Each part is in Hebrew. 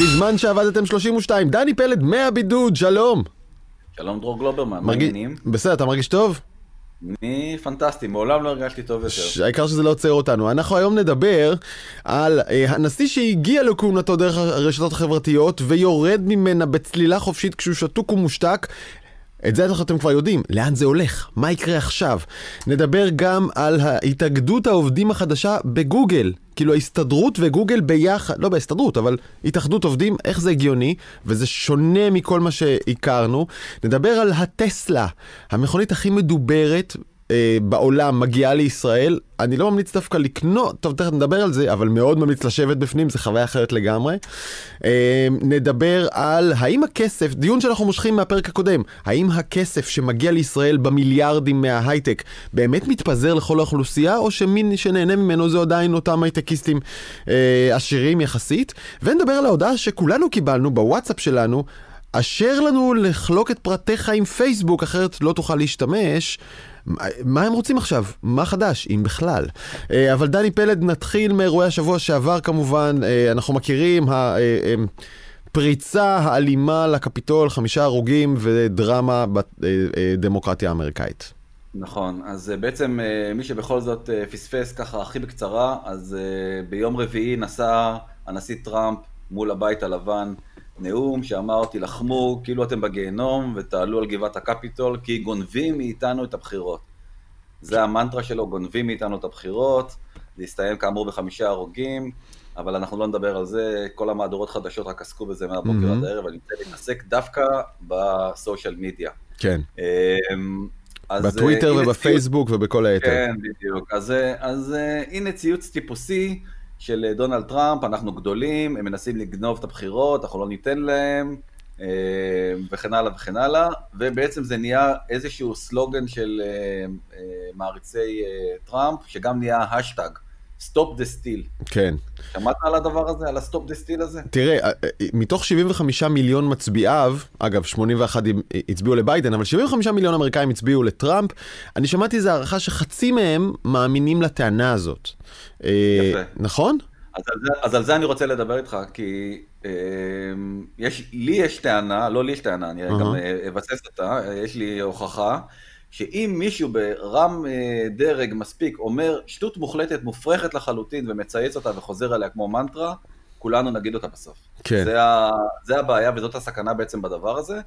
בזמן שעבדתם 32. דני פלד מהבידוד, שלום. שלום דרור גלוברמן, מה העניינים? בסדר, אתה מרגיש טוב? אני פנטסטי, מעולם לא הרגשתי טוב יותר. העיקר שזה לא עוצר אותנו. אנחנו היום נדבר על אה, הנשיא שהגיע לכהונתו דרך הרשתות החברתיות ויורד ממנה בצלילה חופשית כשהוא שתוק ומושתק. את זה אתם כבר יודעים, לאן זה הולך, מה יקרה עכשיו. נדבר גם על התאגדות העובדים החדשה בגוגל. כאילו ההסתדרות וגוגל ביחד, לא בהסתדרות, אבל התאחדות עובדים, איך זה הגיוני, וזה שונה מכל מה שהכרנו. נדבר על הטסלה, המכונית הכי מדוברת אה, בעולם מגיעה לישראל, אני לא ממליץ דווקא לקנות, טוב תכף נדבר על זה, אבל מאוד ממליץ לשבת בפנים, זה חוויה אחרת לגמרי. אה, נדבר על האם הכסף, דיון שאנחנו מושכים מהפרק הקודם, האם הכסף שמגיע לישראל במיליארדים מההייטק באמת מתפזר לכל האוכלוסייה, או שמי שנהנה ממנו זה עדיין אותם הייטקיסטים אה, עשירים יחסית, ונדבר על ההודעה שכולנו קיבלנו בוואטסאפ שלנו. אשר לנו לחלוק את פרטיך עם פייסבוק, אחרת לא תוכל להשתמש. מה- הם רוצים עכשיו? מה חדש, אם בכלל? אה, אבל דני פלד, נתחיל מאירועי השבוע שעבר כמובן, אה, אנחנו מכירים, הפריצה האלימה לקפיטול, חמישה הרוגים ודרמה בדמוקרטיה האמריקאית. נכון, אז אה, בעצם אה, מי שבכל זאת אה, פספס ככה הכי בקצרה, אז אה, ביום רביעי נשא הנשיא טראמפ מול הבית הלבן נאום שאמר תילחמו כאילו אתם בגיהנום ותעלו על גבעת הקפיטול כי גונבים מאיתנו את הבחירות. זה המנטרה שלו, גונבים מאיתנו את הבחירות, זה הסתיים כאמור בחמישה הרוגים, אבל אנחנו לא נדבר על זה, כל המהדורות חדשות רק עסקו בזה מהבוקר מהמם. עד הערב, אני רוצה להתעסק דווקא בסושיאל מדיה. כן, אמ, אז, בטוויטר אה, ובפייסבוק ובכל היתר. כן, בדיוק. אז, אה, אז אה, הנה ציוץ טיפוסי של אה, דונלד טראמפ, אנחנו גדולים, הם מנסים לגנוב את הבחירות, אנחנו לא ניתן להם, אה, וכן הלאה וכן הלאה, ובעצם זה נהיה איזשהו סלוגן של אה, מעריצי טראמפ, שגם נהיה האשטאג, Stop the Steal. כן. שמעת על הדבר הזה, על ה-Stop the Steal הזה? תראה, אה, אה, מתוך 75 מיליון מצביעיו, אגב, 81 הצביעו לביידן, אבל 75 מיליון אמריקאים הצביעו לטראמפ, אני שמעתי איזו הערכה שחצי מהם מאמינים לטענה הזאת. אה, יפה. נכון? אז על, זה, אז על זה אני רוצה לדבר איתך, כי אה, יש, לי יש טענה, לא לי יש טענה, אני אהה. גם אה, אבסס אותה, אה, יש לי הוכחה, שאם מישהו ברם אה, דרג מספיק אומר שטות מוחלטת, מופרכת לחלוטין, ומצייץ אותה וחוזר עליה כמו מנטרה, כולנו נגיד אותה בסוף. כן. זה, ה, זה הבעיה וזאת הסכנה בעצם בדבר הזה.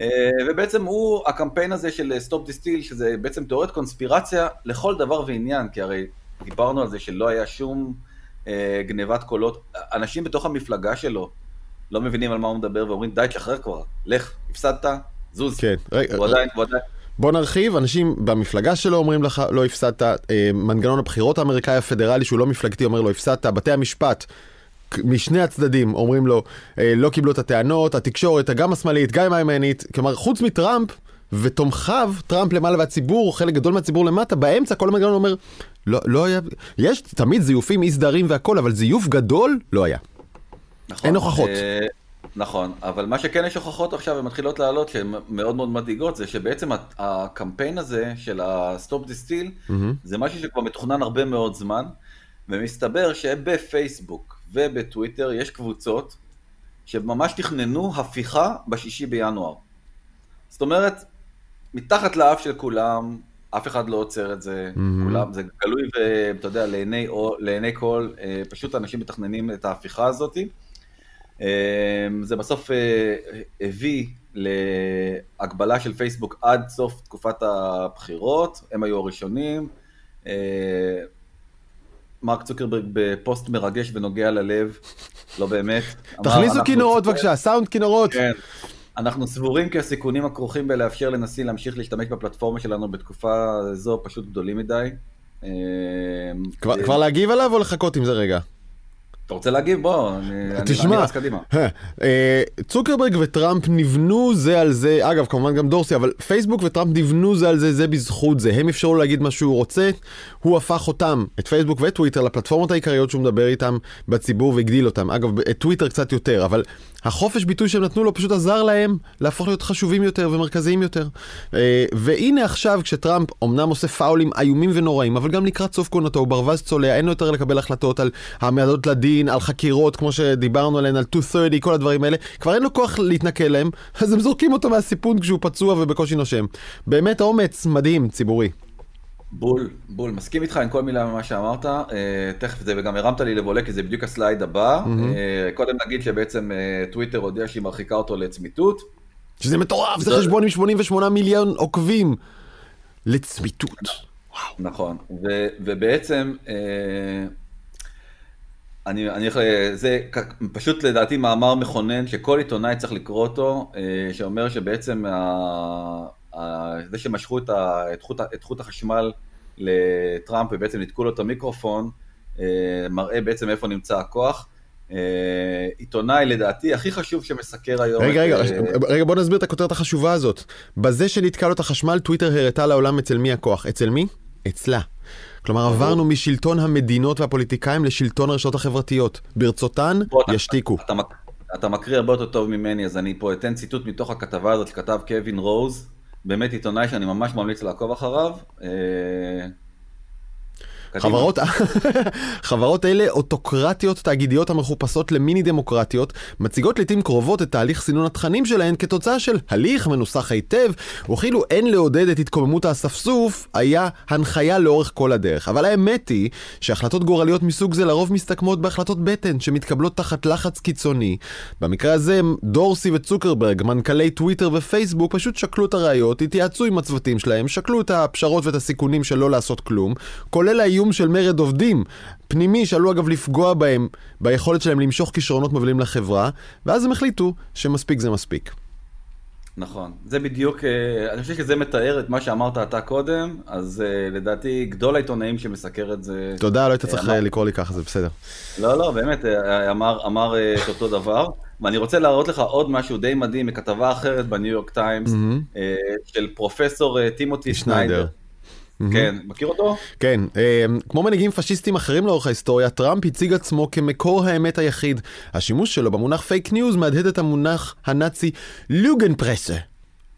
אה, ובעצם הוא, הקמפיין הזה של Stop the Steal, שזה בעצם תיאוריית קונספירציה לכל דבר ועניין, כי הרי דיברנו על זה שלא היה שום אה, גניבת קולות. אנשים בתוך המפלגה שלו לא מבינים על מה הוא מדבר ואומרים, די, תשחרר כבר, לך, הפסדת, זוז. כן. הוא עדיין, הוא עדיין, בוא נרחיב, אנשים במפלגה שלו אומרים לך, לא הפסדת, אה, מנגנון הבחירות האמריקאי הפדרלי שהוא לא מפלגתי אומר לו, הפסדת, בתי המשפט. משני הצדדים אומרים לו, אה, לא קיבלו את הטענות, התקשורת, גם השמאלית, גם הימנית, כלומר, חוץ מטראמפ ותומכיו, טראמפ למעלה והציבור, חלק גדול מהציבור למטה, באמצע כל המנגנון אומר, לא, לא היה, יש תמיד זיופים, אי סדרים והכל, אבל זיוף גדול לא היה. נכון. אין הוכחות. אה, נכון, אבל מה שכן יש הוכחות עכשיו ומתחילות לעלות, שהן מאוד מאוד מדאיגות, זה שבעצם הקמפיין הזה של ה-Stop the Steal. זה משהו שכבר מתוכנן הרבה מאוד זמן, ומסתבר שבפייסבוק ובטוויטר יש קבוצות שממש תכננו הפיכה בשישי בינואר. זאת אומרת, מתחת לאף של כולם, אף אחד לא עוצר את זה, מהמם. כולם, זה גלוי ואתה יודע, לעיני, או- לעיני כל, אה, פשוט אנשים מתכננים את ההפיכה הזאת. אה, זה בסוף אה, הביא להגבלה של פייסבוק עד סוף תקופת הבחירות, הם היו הראשונים. אה, מרק צוקרברג בפוסט מרגש ונוגע ללב, לא באמת. תכניסו "אנחנו כינורות בבקשה, סאונד כינורות. כן. אנחנו סבורים כי הסיכונים הכרוכים בלאפשר לנשיא להמשיך להשתמש בפלטפורמה שלנו בתקופה זו פשוט גדולים מדי. אה, כבר להגיב עליו או לחכות עם זה רגע? אתה רוצה להגיב? בוא, אני תשמע. אני רץ קדימה. אה, צוקרברג וטראמפ נבנו זה על זה, אגב כמובן גם דורסי, אבל פייסבוק וטראמפ נבנו זה על זה, זה בזכות זה, הם אפשרו להגיד מה שהוא רוצה, הוא הפך אותם, את פייסבוק וטוויטר, לפלטפורמות העיקריות שהוא מדבר איתם בציבור והגדיל אותם, אגב את טוויטר קצת יותר, אבל החופש ביטוי שהם נתנו לו פשוט עזר להם להפוך להיות חשובים יותר ומרכזיים יותר. אה, והנה עכשיו, כשטראמפ אמנם עושה פאולים איומים ונוראים, אבל גם לקראת סוף כהונתו הוא ברווז צולע, אין לו יותר לקבל החלטות על העמדות לדין, על חקירות, כמו שדיברנו עליהן, על 230, כל הדברים האלה, כבר אין לו כוח להתנכל להם, אז הם זורקים אותו מהסיפון כשהוא פצוע ובקושי נושם. באמת אומץ מדהים, ציבורי. בול, בול, מסכים איתך עם כל מילה ממה שאמרת, uh, תכף זה, וגם הרמת לי לבולה כי זה בדיוק הסלייד הבא. Uh, קודם נגיד שבעצם uh, טוויטר הודיע שהיא מרחיקה אותו לצמיתות. שזה מטורף, זה חשבון עם 88 מיליון עוקבים. לצמיתות. וואו. נכון, ו, ובעצם, uh, אני, אני זה פשוט לדעתי מאמר מכונן שכל עיתונאי צריך לקרוא אותו, שאומר שבעצם ה... זה שמשכו את, ה, את, חוט, את חוט החשמל לטראמפ ובעצם ניתקו לו את המיקרופון, אה, מראה בעצם איפה נמצא הכוח. אה, עיתונאי לדעתי הכי חשוב שמסקר היום. רגע, רגע, אה, רגע, בוא נסביר את הכותרת החשובה הזאת. בזה שנתקע לו את החשמל, טוויטר הראתה לעולם אצל מי הכוח. אצל מי? אצלה. כלומר, עברנו משלטון המדינות והפוליטיקאים לשלטון הרשתות החברתיות. ברצותן, ישתיקו. אתה, אתה, אתה מקריא הרבה יותר טוב ממני, אז אני פה אתן ציטוט מתוך הכתבה הזאת שכתב קווין רוז, באמת עיתונאי שאני ממש ממליץ לעקוב אחריו. חברות, חברות אלה אוטוקרטיות תאגידיות המחופשות למיני דמוקרטיות, מציגות לעיתים קרובות את תהליך סינון התכנים שלהן כתוצאה של הליך מנוסח היטב, וכאילו אין לעודד את התקוממות האספסוף, היה הנחיה לאורך כל הדרך. אבל האמת היא שהחלטות גורליות מסוג זה לרוב מסתכמות בהחלטות בטן שמתקבלות תחת לחץ קיצוני. במקרה הזה, דורסי וצוקרברג, מנכ"לי טוויטר ופייסבוק, פשוט שקלו את הראיות, התייעצו עם הצוותים שלהם, שקלו את הפשרות ואת הסיכונים של לא לעשות כלום, כולל האיום איום של מרד עובדים פנימי שעלו אגב לפגוע בהם, ביכולת שלהם למשוך כישרונות מובילים לחברה, ואז הם החליטו שמספיק זה מספיק. נכון, זה בדיוק, אה, אני חושב שזה מתאר את מה שאמרת אתה קודם, אז אה, לדעתי גדול העיתונאים שמסקר את זה. תודה, לא היית צריך אמר... לקרוא לי ככה, זה בסדר. לא, לא, באמת, אה, אמר, אמר את אותו דבר. ואני רוצה להראות לך עוד משהו די מדהים מכתבה אחרת בניו יורק טיימס, mm-hmm. של פרופסור טימותי סניידר. כן, מכיר אותו? כן, אה, כמו מנהיגים פשיסטים אחרים לאורך ההיסטוריה, טראמפ הציג עצמו כמקור האמת היחיד. השימוש שלו במונח fake news מהדהד את המונח הנאצי Lügenpresse.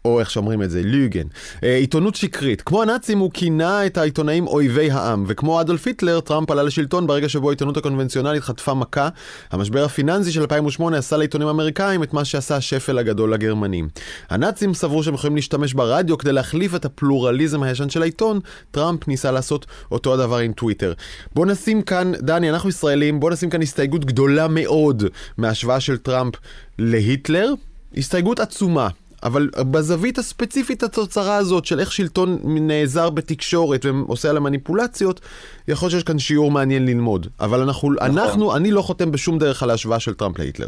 או איך שאומרים את זה, Lügen. אה, עיתונות שקרית. כמו הנאצים הוא כינה את העיתונאים אויבי העם, וכמו אדולף היטלר, טראמפ עלה לשלטון ברגע שבו העיתונות הקונבנציונלית חטפה מכה. המשבר הפיננסי של 2008 עשה לעיתונים האמריקאים את מה שעשה השפל הגדול לגרמנים. הנאצים סברו שהם יכולים להשתמש ברדיו כדי להחליף את הפלורליזם הישן של העיתון, טראמפ ניסה לעשות אותו הדבר עם טוויטר. בוא נשים כאן, דני, אנחנו ישראלים, בוא נשים כאן הסתייגות גדולה מאוד מההשוואה של טראמפ להיטלר. הסתייגות עצומה. אבל בזווית הספציפית התוצרה הזאת של איך שלטון נעזר בתקשורת ועושה עליה מניפולציות, יכול להיות שיש כאן שיעור מעניין ללמוד. אבל אנחנו, נכון. אנחנו, אני לא חותם בשום דרך על ההשוואה של טראמפ להיטלר.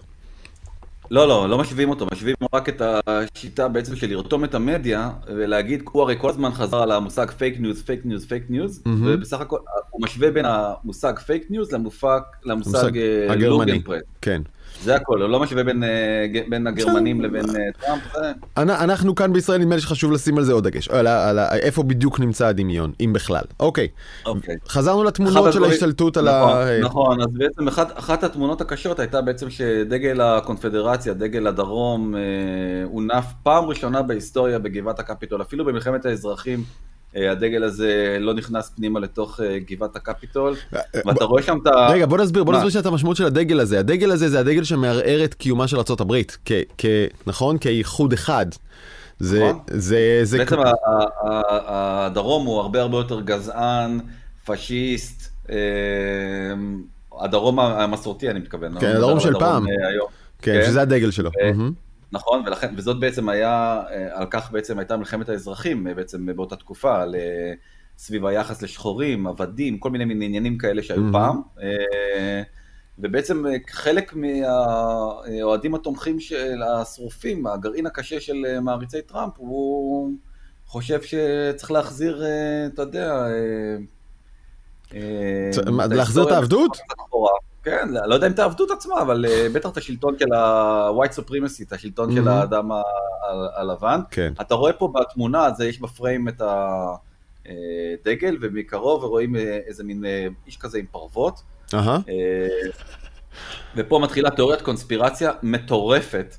לא, לא, לא משווים אותו, משווים רק את השיטה בעצם של לרתום את המדיה ולהגיד, הוא הרי כל הזמן חזר על המושג fake news, fake news, fake news, ובסך הכל הוא משווה בין המושג fake news למושג Lügenpresse. כן. זה הכל, הוא לא משווה בין, אה, בין הגרמנים לבין אה, טראמפ. אנחנו כאן בישראל, נדמה לי שחשוב לשים על זה עוד דגש, על, על, על איפה בדיוק נמצא הדמיון, אם בכלל. אוקיי, אוקיי. חזרנו לתמונות של ההשתלטות על נכון, ה... נכון, אז בעצם אחת, אחת התמונות הקשות הייתה בעצם שדגל הקונפדרציה, דגל הדרום, אה, הונף פעם ראשונה בהיסטוריה בגבעת הקפיטול, אפילו במלחמת האזרחים. אה, הדגל הזה לא נכנס פנימה לתוך אה, גבעת הקפיטול, אה, ואתה רואה שם את ה... רגע, בוא נסביר, בוא נסביר את המשמעות של הדגל הזה. הדגל הזה זה הדגל שמערער את קיומה של ארה"ב, נכון? כאיחוד אחד. זה, נכון. זה, זה... בעצם הדרום הוא הרבה הרבה יותר גזען, פשיסט, הדרום המסורתי אני מתכוון. כן, הדרום של פעם. כן, שזה הדגל שלו. נכון, ולכן, וזאת בעצם היה, אה, על כך בעצם הייתה מלחמת האזרחים אה, בעצם באותה תקופה, על, אה, סביב היחס לשחורים, עבדים, כל מיני מיני עניינים כאלה שהיו mm-hmm. פעם. ובעצם חלק מהאוהדים התומכים של השרופים, הגרעין הקשה של מעריצי טראמפ, הוא חושב שצריך להחזיר, אתה יודע... להחזיר את העבדות? כן, לא יודע אם את העבדות עצמה, אבל אה, בטח את השלטון של ה-white supremacy, את השלטון של האדם הלבן. כן. אתה רואה פה בתמונה, הזה, יש בפריים את הדגל, ומקרוב רואים אה, איזה מין אה, איש כזה עם פרוות. ופה מתחילה תיאוריית קונספירציה מטורפת.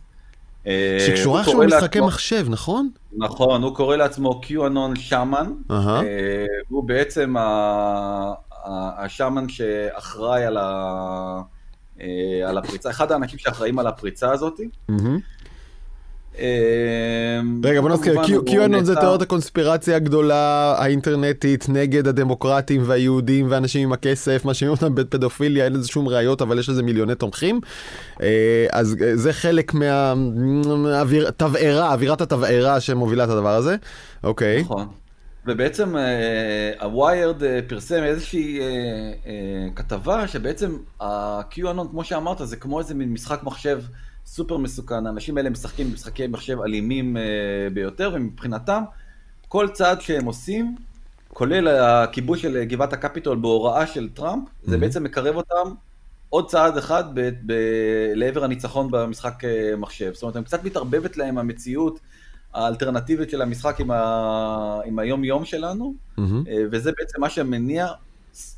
אה, שקשורה איכשהו למשחקי מחשב, נכון? נכון, הוא קורא לעצמו QAnon שמן, uh-huh. הוא בעצם השמן שאחראי על, ה... על הפריצה, אחד האנשים שאחראים על הפריצה הזאת. אמ, רגע, בוא נזכיר, QAnon זה תיאוריית הקונספירציה הגדולה האינטרנטית נגד הדמוקרטים והיהודים ואנשים עם הכסף, מאשימים אותם בפדופיליה, אין לזה שום ראיות, אבל יש לזה מיליוני תומכים. אה, אז אה, זה חלק מהתבערה, אווירת התבערה שמובילה את הדבר הזה. אוקיי. נכון. ובעצם הוויירד אה, פרסם איזושהי כתבה שבעצם ה-QAnon, כמו שאמרת, זה כמו איזה מין משחק מחשב. סופר מסוכן, האנשים האלה משחקים משחקי מחשב אלימים ביותר, ומבחינתם, כל צעד שהם עושים, כולל הכיבוש של גבעת הקפיטול בהוראה של טראמפ, mm-hmm. זה בעצם מקרב אותם עוד צעד אחד ב- ב- לעבר הניצחון במשחק מחשב. זאת אומרת, הם קצת מתערבבת להם המציאות האלטרנטיבית של המשחק עם, ה- עם היום-יום שלנו, mm-hmm. וזה בעצם מה שמניע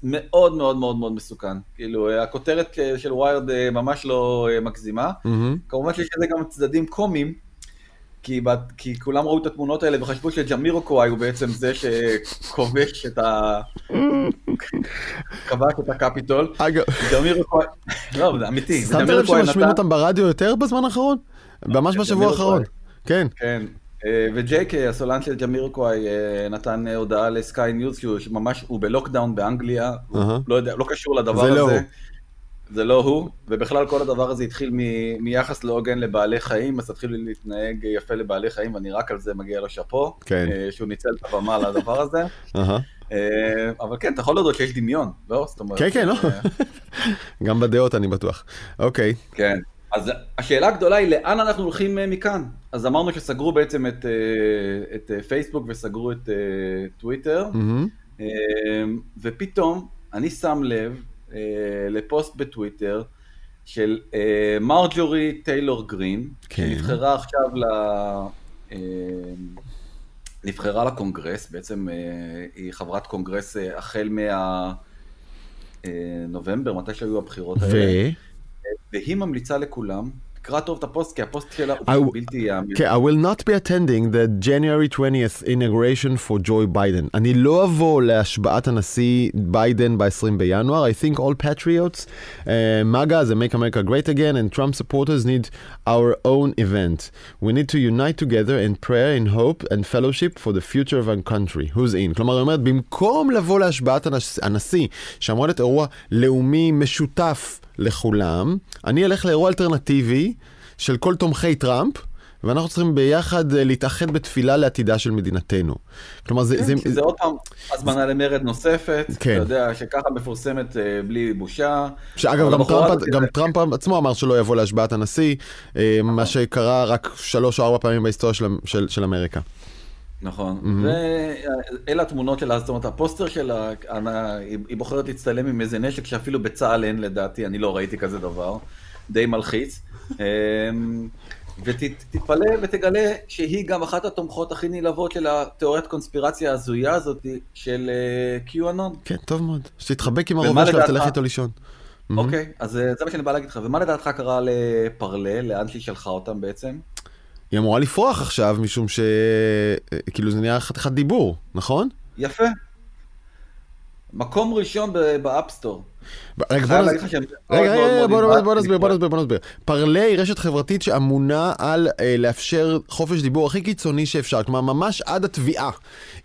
מאוד מאוד מאוד מאוד מסוכן. כאילו, הכותרת של ווירד אה, ממש לא אה, מגזימה. Mm-hmm. כמובן שיש לזה גם צדדים קומיים, כי, כי כולם ראו את התמונות האלה וחשבו שג'מירו קוואי הוא בעצם זה שכובש את ה... כבש את הקפיטול. אגב... ג'מירוקוואי... לא, זה אמיתי. שמת לב שמשמיעים אותם ברדיו יותר בזמן האחרון? ממש בשבוע האחרון. כן. כן. אה, וג'ייק, הסולן של ג'מירקוואי, אה, נתן אה, הודעה לסקיי ניוז, שהוא ממש, הוא ב-lockdown באנגליה. לא יודע, לא קשור לדבר לא הזה. זה לא הוא, ובכלל כל הדבר הזה התחיל מ- מיחס לא הוגן לבעלי חיים, אז התחילו להתנהג יפה לבעלי חיים, ואני רק על זה מגיע לו שאפו, כן. שהוא ניצל את הבמה לדבר הזה. אבל כן, אתה יכול לדעת שיש דמיון, לא? זאת אומרת... כן, כן, לא. גם בדעות אני בטוח. אוקיי. כן. אז השאלה הגדולה היא לאן אנחנו הולכים אה, מכאן. אז אמרנו שסגרו בעצם את, אה, את אה, פייסבוק וסגרו את טוויטר, mm-hmm. ופתאום אני שם לב לפוסט בטוויטר של מרג'ורי טיילור גרין, כן. שנבחרה עכשיו ל... נבחרה לקונגרס, בעצם היא חברת קונגרס החל מהנובמבר, מתי שהיו הבחירות האלה. והיא ממליצה לכולם, תקרא טוב את הפוסט, כי הפוסט שלה הוא בלתי יאמין. Okay, I will not be attending the January 20th inauguration for Joe Biden. אני לא אבוא להשבעת הנשיא ביידן ב-20 בינואר. I think all patriots, uh, MAGA, זה Make America Great Again, and Trump supporters need our own event. We need to unite together in prayer, in hope and fellowship for the future of our country. Who's in? כלומר, היא אומרת, במקום לבוא להשבעת הנשיא, שאמור להיות אירוע לאומי משותף, לכולם, אני אלך לאירוע אלטרנטיבי של כל תומכי טראמפ, ואנחנו צריכים ביחד אה, להתאחד בתפילה לעתידה של מדינתנו. כלומר, זה... כן, זה, זה עוד פעם הזמנה למרד נוספת, כן. אתה יודע, שככה מפורסמת אה, בלי בושה. שאגב, גם, טראמפ, זה... גם טראמפ עצמו אמר שלא יבוא להשבעת הנשיא, אה, נכון. מה שקרה רק שלוש או ארבע פעמים בהיסטוריה של, של, של אמריקה. נכון. ואלה התמונות שלה, זאת אומרת, הפוסטר שלה, היא בוחרת להצטלם עם איזה נשק שאפילו בצה"ל אין לדעתי, אני לא ראיתי כזה דבר, די מלחיץ. אמ, ותתפלא ותגלה שהיא גם אחת התומכות הכי נלהבות של התיאוריית קונספירציה ההזויה הזאת של uh, QAnon. כן, טוב מאוד. שתתחבק עם הרובה שלך ותלך איתו לישון. אוקיי, אז זה מה שאני בא להגיד לך. ומה לדעתך קרה לפרלר, לאן שהיא שלחה אותם בעצם? היא אמורה לפרוח עכשיו, משום ש... כאילו זה נהיה חתיכת דיבור, נכון? יפה. מקום ראשון ב-App Store. רגע, בוא נסביר, בוא נסביר, בוא נסביר. פרלר היא רשת חברתית שאמונה על אה, לאפשר חופש דיבור הכי קיצוני שאפשר, כלומר ממש עד התביעה.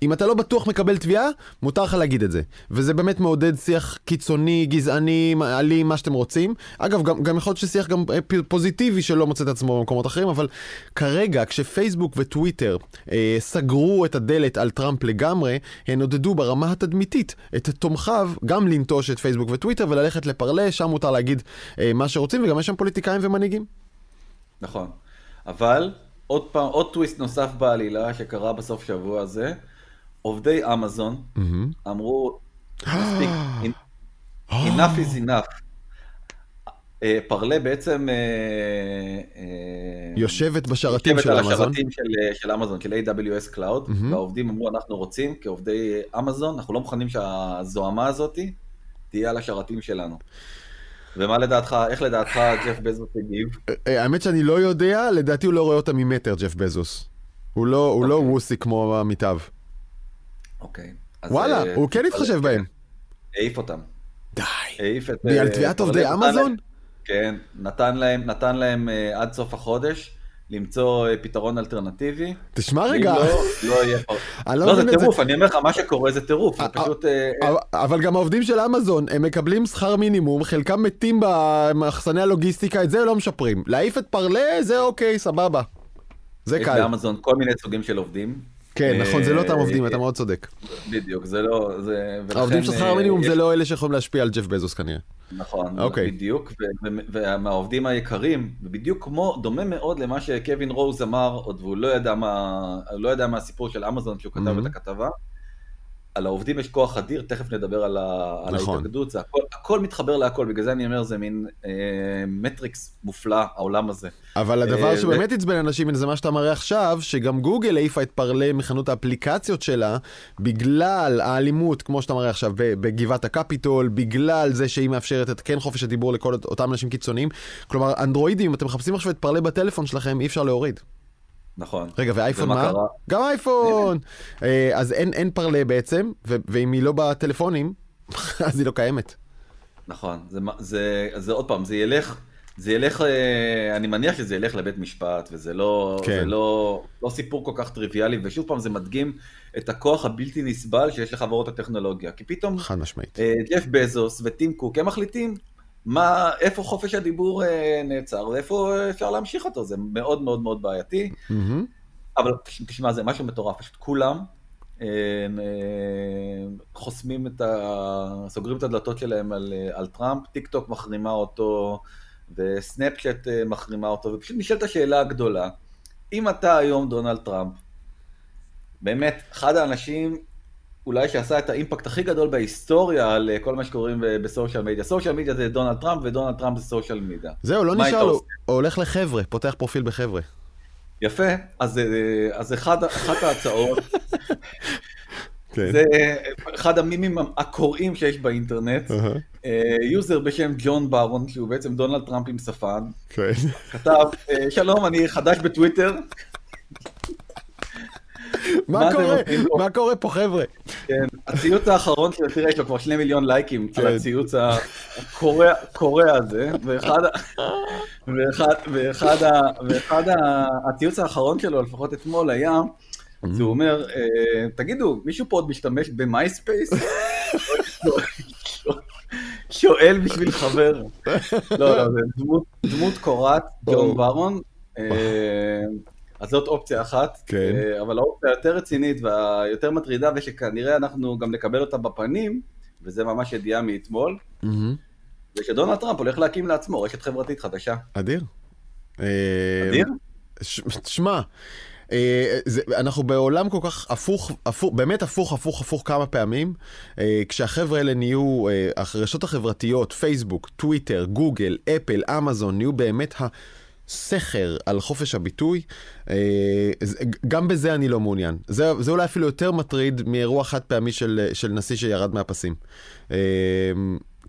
אם אתה לא בטוח מקבל תביעה, מותר לך להגיד את זה. וזה באמת מעודד שיח קיצוני, גזעני, אלים, מה שאתם רוצים. אגב, גם, גם יכול להיות ששיח גם אה, פוזיטיבי שלא מוצא את עצמו במקומות אחרים, אבל כרגע, כשפייסבוק וטוויטר אה, סגרו את הדלת על טראמפ לגמרי, הן עודדו ברמה התדמיתית את תומכיו גם לנטוש את פייסבוק וטוויטר. בטוויטר וללכת לפרלה, שם מותר להגיד אה, מה שרוצים, וגם יש שם פוליטיקאים ומנהיגים. נכון. אבל עוד פעם, עוד טוויסט נוסף בעלילה שקרה בסוף שבוע הזה, עובדי אמזון mm-hmm. אמרו, מספיק, enough is enough. אה, פרלה בעצם... אה, אה, יושבת בשרתים של אמזון. יושבת על השרתים של אמזון, של AWS Cloud, והעובדים אמרו, אנחנו רוצים כעובדי אמזון, אנחנו לא מוכנים שהזוהמה הזאתי תהיה על השרתים שלנו. ומה לדעתך, איך לדעתך ג'ף בזוס הגיב? אה, האמת שאני לא יודע, לדעתי הוא לא רואה אותה ממטר, ג'ף בזוס. הוא לא, הוא לא אוקיי. ווסי כמו עמיתיו. אוקיי. וואלה, אה, הוא כן התחשב בהם. העיף אותם. די. העיף את... בגלל אה, תביעת עובדי אמזון? כן, נתן להם, נתן להם אה, עד סוף החודש למצוא אה, פתרון אלטרנטיבי. תשמע רגע, לא, לא יהיה. אני לא לא, זה. טירוף, אני אומר לך, מה שקורה זה טירוף, זה אה, פשוט... אה, אבל- גם העובדים של אמזון, הם מקבלים שכר מינימום, חלקם מתים במחסני הלוגיסטיקה, את זה לא משפרים. להעיף את פרלה, זה אוקיי, סבבה. זה יש קל. באמזון כל מיני סוגים של עובדים. כן, נכון, זה לא אותם אה, עובדים, אתה מאוד צודק. בדיוק, זה לא... זה... העובדים של שכר אה, המינימום זה לא אלה שיכולים להשפיע על ג'ף בזוס כנראה. נכון, אוקיי. בדיוק, ומהעובדים היקרים, ובדיוק כמו, דומה מאוד למה שקווין רוז אמר, עוד והוא לא ידע מה, לא ידע מה הסיפור של אמזון כשהוא כתב Mhm. את הכתבה, על העובדים יש כוח אדיר, תכף נדבר על, ה- על נכון. ההתאגדות, זה הכל, הכל מתחבר להכל, בגלל זה אני אומר, זה מין אה, מטריקס מופלא, העולם הזה. אבל הדבר אה, שבאמת עצבן אנשים זה מה שאתה מראה עכשיו, שגם גוגל העיפה את פרלה מחנות האפליקציות שלה, בגלל האלימות, כמו שאתה מראה עכשיו, בגבעת הקפיטול, בגלל זה שהיא מאפשרת את כן חופש הדיבור לכל אותם אנשים קיצוניים. כלומר, אנדרואידים, אתם מחפשים עכשיו את פרלה בטלפון שלכם, אי אפשר להוריד. נכון. רגע, ואייפון מה? קרה? גם אייפון! אה, אז אין, אין פרלה בעצם, ו- ואם היא לא בטלפונים, אז היא לא קיימת. נכון, זה, זה, זה עוד פעם, זה ילך, זה ילך, אה, אני מניח שזה ילך לבית משפט, וזה לא, כן. זה לא, לא סיפור כל כך טריוויאלי, ושוב פעם זה מדגים את הכוח הבלתי נסבל שיש לחברות הטכנולוגיה, כי פתאום חד משמעית. אה, ג'ף בזוס וטים קוק, הם מחליטים מה, איפה חופש הדיבור אה, נעצר, ואיפה אפשר להמשיך אותו, זה מאוד מאוד מאוד בעייתי, מהמם. אבל תש- תשמע, זה משהו מטורף, פשוט כולם אה, אה, חוסמים את ה... סוגרים את הדלתות שלהם על, אה, על טראמפ, טיק טוק מחרימה אותו, וסנאפצ'אט אה, מחרימה אותו, ופשוט נשאלת השאלה הגדולה, אם אתה היום דונלד טראמפ, באמת, אחד האנשים אולי שעשה את ה impact הכי גדול בהיסטוריה על אה, כל מה שקוראים ב- ב social media. social media זה דונלד טראמפ, ודונלד טראמפ זה social media. זהו, לא נשאר לו? הוא הולך לחבר'ה, פותח פרופיל בחבר'ה. יפה, אז, אה, אז אחד, אחת ההצעות כן. זה אחד המימים הקורעים שיש באינטרנט, אה, יוזר בשם ג'ון בארון, שהוא בעצם דונלד טראמפ עם שפם, כן. כתב, אה, שלום, אני חדש בטוויטר, מה קורה? מה קורה פה חבר'ה? כן, הציוץ האחרון שלו, תראה, יש לו כבר שני מיליון לייקים כן. על הציוץ הקורע הזה, ואחד, הציוץ האחרון שלו, לפחות אתמול, היה, זה הוא אומר, אה, תגידו, מישהו פה עוד משתמש במייספייס? שואל בשביל חבר. לא, לא, זה דמות, או. ג'ון בארון. אה, אז זאת אופציה אחת, כן. אה, אבל האופציה היותר רצינית והיותר מטרידה, ושכנראה אנחנו גם נקבל אותה בפנים, וזה ממש ידיעה מאתמול, מהמם. זה שדונלד טראמפ הולך להקים לעצמו רשת חברתית חדשה. אדיר. אה, אדיר? ש- תשמע, אה, זה- אנחנו בעולם כל כך הפוך, הפוך, באמת הפוך, הפוך, הפוך כמה פעמים. אה, כשהחבר'ה האלה נהיו, אה, הרשתות החברתיות, פייסבוק, טוויטר, גוגל, אפל, אמזון, נהיו באמת הסכר על חופש הביטוי, אה, גם בזה אני לא מעוניין. זה, זה אולי אפילו יותר מטריד מאירוע חד פעמי של, של נשיא שירד מהפסים. אה,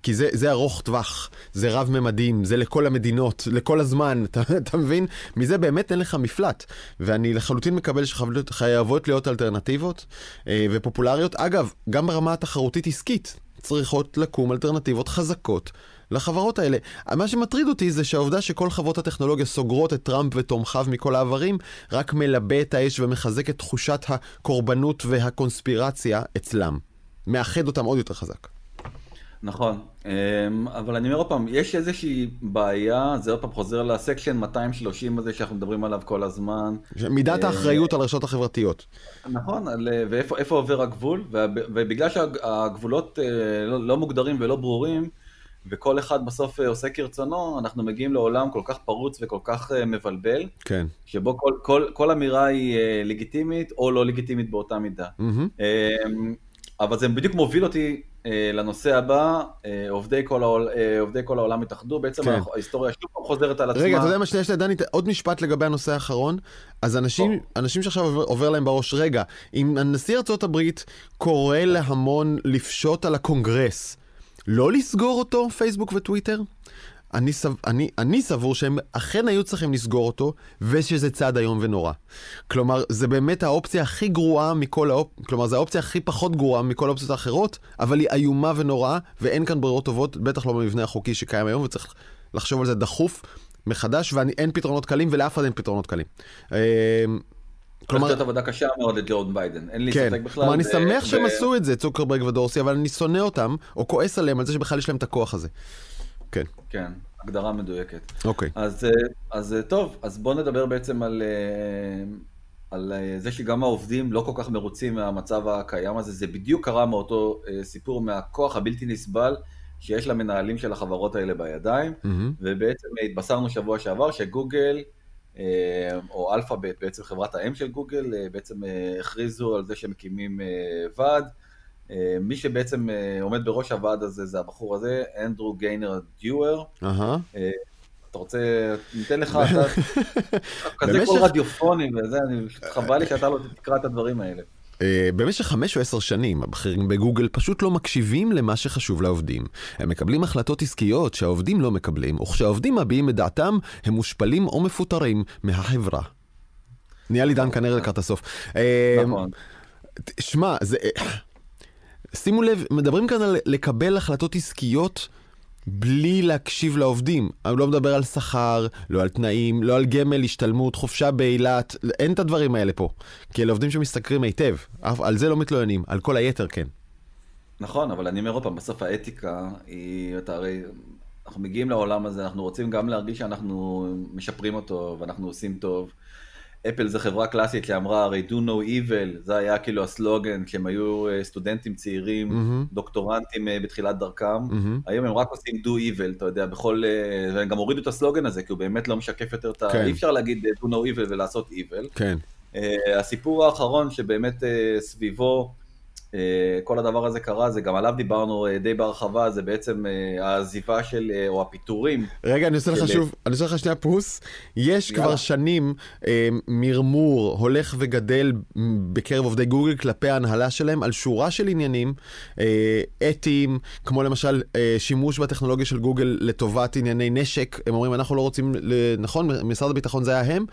כי זה, זה ארוך טווח, זה רב ממדים, זה לכל המדינות, לכל הזמן, אתה, אתה מבין? מזה באמת אין לך מפלט. ואני לחלוטין מקבל שחייבות להיות אלטרנטיבות אה, ופופולריות. אגב, גם ברמה התחרותית עסקית צריכות לקום אלטרנטיבות חזקות לחברות האלה. מה שמטריד אותי זה שהעובדה שכל חברות הטכנולוגיה סוגרות את טראמפ ותומכיו מכל העברים, רק מלבה את האש ומחזק את תחושת הקורבנות והקונספירציה אצלם. מאחד אותם עוד יותר חזק. נכון, אמ, אבל אני אומר עוד פעם, יש איזושהי בעיה, זה עוד פעם חוזר לסקשן 230 הזה שאנחנו מדברים עליו כל הזמן. מידת אה, האחריות על הרשתות החברתיות. נכון, ואיפה איפה עובר הגבול, ובגלל שהגבולות אה, לא, לא מוגדרים ולא ברורים, וכל אחד בסוף אה, עושה כרצונו, אנחנו מגיעים לעולם כל כך פרוץ וכל כך אה, מבלבל, כן. שבו כל, כל, כל אמירה היא אה, לגיטימית או לא לגיטימית באותה מידה. אמ, אבל זה בדיוק מוביל אותי לנושא הבא, עובדי כל, העול, עובדי כל העולם התאחדו, בעצם כן. ההיסטוריה שוב פעם חוזרת על עצמה. רגע, אתה יודע מה שנייה שנייה, דני, עוד משפט לגבי הנושא האחרון. אז אנשים. אנשים שעכשיו עובר, עובר להם בראש, רגע, אם הנשיא ארצות הברית קורא להמון לפשוט על הקונגרס, לא לסגור אותו, פייסבוק וטוויטר? אני, סב, אני, אני סבור שהם אכן היו צריכים לסגור אותו, ושזה צעד איום ונורא. כלומר, זה באמת האופציה הכי גרועה מכל האופציות, כלומר, זו האופציה הכי פחות גרועה מכל האופציות האחרות, אבל היא איומה ונוראה, ואין כאן ברירות טובות, בטח לא במבנה החוקי שקיים היום, וצריך לחשוב על זה דחוף, מחדש, ואין פתרונות קלים, ולאף אחד אין פתרונות קלים. כלומר... זאת עבודה קשה מאוד לג'ורדן ביידן, אין לי כן. ספק בכלל. כלומר, אני שמח שהם עשו את זה, צוקרברג ודורסי, אבל אני שונא אותם, או כועס עליהם על זה שבכלל יש להם את הכוח הזה. כן. כן, הגדרה מדויקת. אוקיי. אז, אה, אז אה, טוב, אז בואו נדבר בעצם על, אה, על זה שגם העובדים לא כל כך מרוצים מהמצב הקיים הזה. זה בדיוק קרה מאותו סיפור מהכוח הבלתי נסבל שיש למנהלים של החברות האלה בידיים, mm-hmm. ובעצם התבשרנו שבוע שעבר שגוגל, או אלפאבית, בעצם חברת האם של גוגל, בעצם הכריזו על זה שהם מקימים ועד. אה, מי שבעצם אה, עומד בראש הוועד הזה זה הבחור הזה, אנדרו גיינר דיואר. אה, אתה רוצה, ניתן לך, אתה כזה קול רדיופוני וזה, חבל לי שאתה לא תקרא את הדברים האלה. במשך חמש או עשר שנים הבכירים בגוגל פשוט לא מקשיבים למה שחשוב לעובדים. הם מקבלים החלטות עסקיות שהעובדים לא מקבלים, וכשהעובדים מביעים את דעתם הם מושפלים או מפוטרים מהחברה. נהיה לי דן כנראה לקראת הסוף. נכון. שמע, זה... שימו לב, מדברים כאן על לקבל החלטות עסקיות בלי להקשיב לעובדים. אני לא מדבר על שכר, לא על תנאים, לא על גמל, השתלמות, חופשה באילת, אין את הדברים האלה פה. כי אלה עובדים שמשתכרים היטב, על זה לא מתלוננים, על כל היתר כן. נכון, אבל אני אומר עוד פעם, בסוף האתיקה היא, אתה הרי, אנחנו מגיעים לעולם הזה, אנחנו רוצים גם להרגיש שאנחנו משפרים אותו ואנחנו עושים טוב. אפל זה חברה קלאסית שאמרה הרי do no evil, זה היה כאילו הסלוגן כשהם היו אה, סטודנטים צעירים, mm-hmm. דוקטורנטים אה, בתחילת דרכם, mm-hmm. היום הם רק עושים do evil, אתה יודע, בכל, אה, והם גם הורידו את הסלוגן הזה, כי הוא באמת לא משקף יותר את ה... כן. אי אפשר להגיד do no evil ולעשות evil. כן. הסיפור האחרון שבאמת סביבו אה, כל הדבר הזה קרה, זה גם עליו דיברנו אה, די בהרחבה, זה בעצם אה, העזיבה של, או הפיטורים. רגע, אני עושה לך שוב, אני עושה לך שנייה פוס. יש כבר שנים מרמור הולך וגדל בקרב עובדי גוגל כלפי ההנהלה שלהם על שורה של עניינים אתיים, כמו למשל שימוש בטכנולוגיה של גוגל לטובת ענייני נשק. הם אומרים, אנחנו לא רוצים, נכון, משרד הביטחון זה היה הם,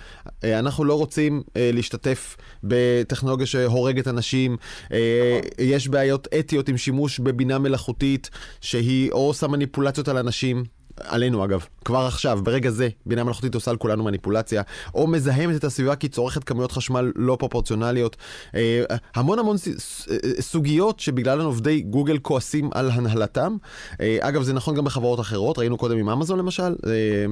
אנחנו לא רוצים להשתתף בטכנולוגיה שהורגת אנשים. יש בעיות אתיות עם שימוש בבינה מלאכותית, שהיא או עושה מניפולציות על אנשים. עלינו אגב, כבר עכשיו, ברגע זה, בינה מלאכותית עושה על כולנו מניפולציה, או מזהמת את הסביבה כי צורכת כמויות חשמל לא פרופורציונליות. אה, המון המון סוגיות שבגללן עובדי גוגל כועסים על הנהלתם. אה, אגב, זה נכון גם בחברות אחרות, ראינו קודם עם אמזון למשל. אה,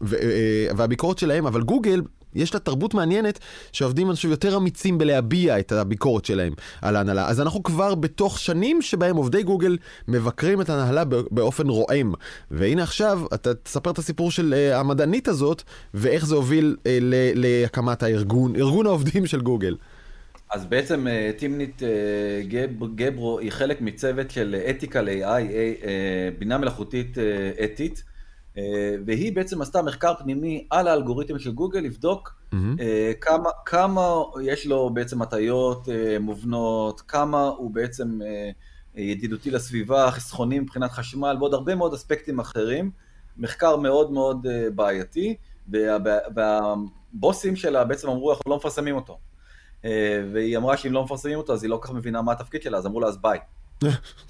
והביקורת שלהם, אבל גוגל יש לה תרבות מעניינת שעובדים אנשים יותר אמיצים בלהביע את הביקורת שלהם על ההנהלה. אז אנחנו כבר בתוך שנים שבהם עובדי גוגל מבקרים את ההנהלה באופן רועם. והנה עכשיו, אתה תספר את הסיפור של uh, המדענית הזאת, ואיך זה הוביל uh, להקמת הארגון, ארגון העובדים של גוגל. אז בעצם טימנית גב, גברו היא חלק מצוות של אתיקה ל-AI, בינה מלאכותית אתית. אה, והיא בעצם עשתה מחקר פנימי על האלגוריתם של גוגל, לבדוק mm-hmm. כמה, כמה יש לו בעצם הטיות אה, מובנות, כמה הוא בעצם ידידותי לסביבה, חסכונים מבחינת חשמל ועוד הרבה מאוד אספקטים אחרים. מחקר מאוד מאוד בעייתי, וה, והבוסים שלה בעצם אמרו, אנחנו לא מפרסמים אותו. והיא אמרה שאם לא מפרסמים אותו, אז היא לא כל כך מבינה מה התפקיד שלה, אז אמרו לה, אז ביי.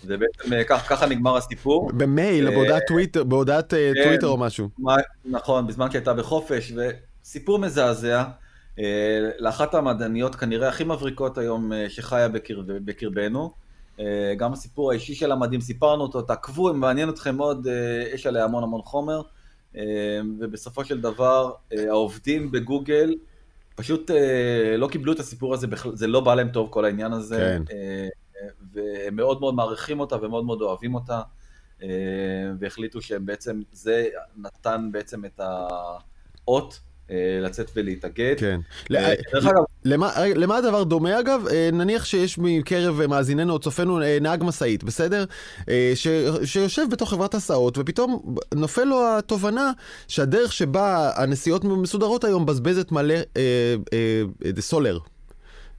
ובעצם אה, ככה נגמר הסיפור. במייל, אה, בהודעת טוויטר, בהודעת אה, כן, טוויטר או משהו. נכון, בזמן שהייתה בחופש, וסיפור מזעזע. לאחת המדעניות כנראה הכי מבריקות היום שחיה בקרבנו. גם הסיפור האישי שלה מדהים, סיפרנו אותו, תעקבו, אם מעניין אתכם מאוד, יש עליה המון המון חומר. ובסופו של דבר, העובדים בגוגל פשוט לא קיבלו את הסיפור הזה, זה לא בא להם טוב כל העניין הזה. כן. והם מאוד מאוד מעריכים אותה ומאוד מאוד אוהבים אותה, אה, והחליטו שהם בעצם, זה נתן בעצם את האות. אה, לצאת ולהתאגד. כן. אה, דרך אגב... למה, הדבר דומה אגב? נניח שיש מקרב מאזיננו או צופינו נהג משאית, בסדר? שיושב בתוך חברת הסעות ופתאום נופל לו התובנה שהדרך שבה הנסיעות מסודרות היום מבזבזת מלא סולר.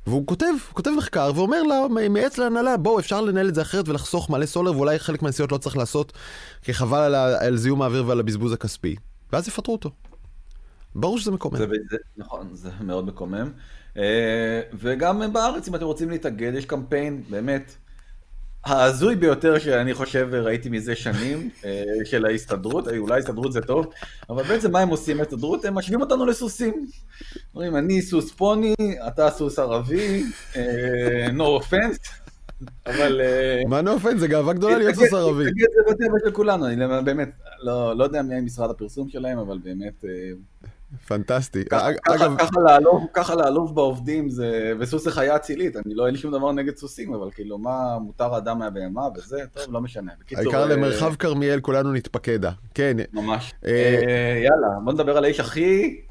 והוא כותב, הוא כותב מחקר ואומר לה, מייעץ להנהלה, בואו, אפשר לנהל את זה אחרת ולחסוך מלא סולר, ואולי חלק מהנסיעות לא צריך לעשות, כי חבל על, על זיהום האוויר ועל הבזבוז הכספי. ואז יפטרו אותו. ברור שזה מקומם. זה, זה, נכון, זה מאוד מקומם. אה, וגם בארץ, אם אתם רוצים להתאגד, יש קמפיין, באמת, ההזוי ביותר שאני חושב ראיתי מזה שנים, אה, של ההסתדרות, אולי הסתדרות זה טוב, אבל בעצם מה הם עושים ההסתדרות? הם משווים אותנו לסוסים. אומרים, אני סוס פוני, אתה סוס ערבי, אה, no offense, אבל... אה, מה נופן, זה גאווה גדולה להיות סוס ערבי. להתאגד זה בטבע של כולנו, אני באמת, לא לא יודע מי משרד הפרסום שלהם, אבל באמת... פנטסטי. ככה- אגב, לעלוב- בעובדים זה, וסוס זה חיה אצילית, אני לא, אין לי שום דבר נגד סוסים, אבל כאילו, מה מותר האדם מהבהמה וזה, טוב, לא משנה. בקיצור, העיקר אה, למרחב כרמיאל כולנו נתפקדה. כן, ממש. אה, אה, יאללה, בוא נדבר על האיש הכי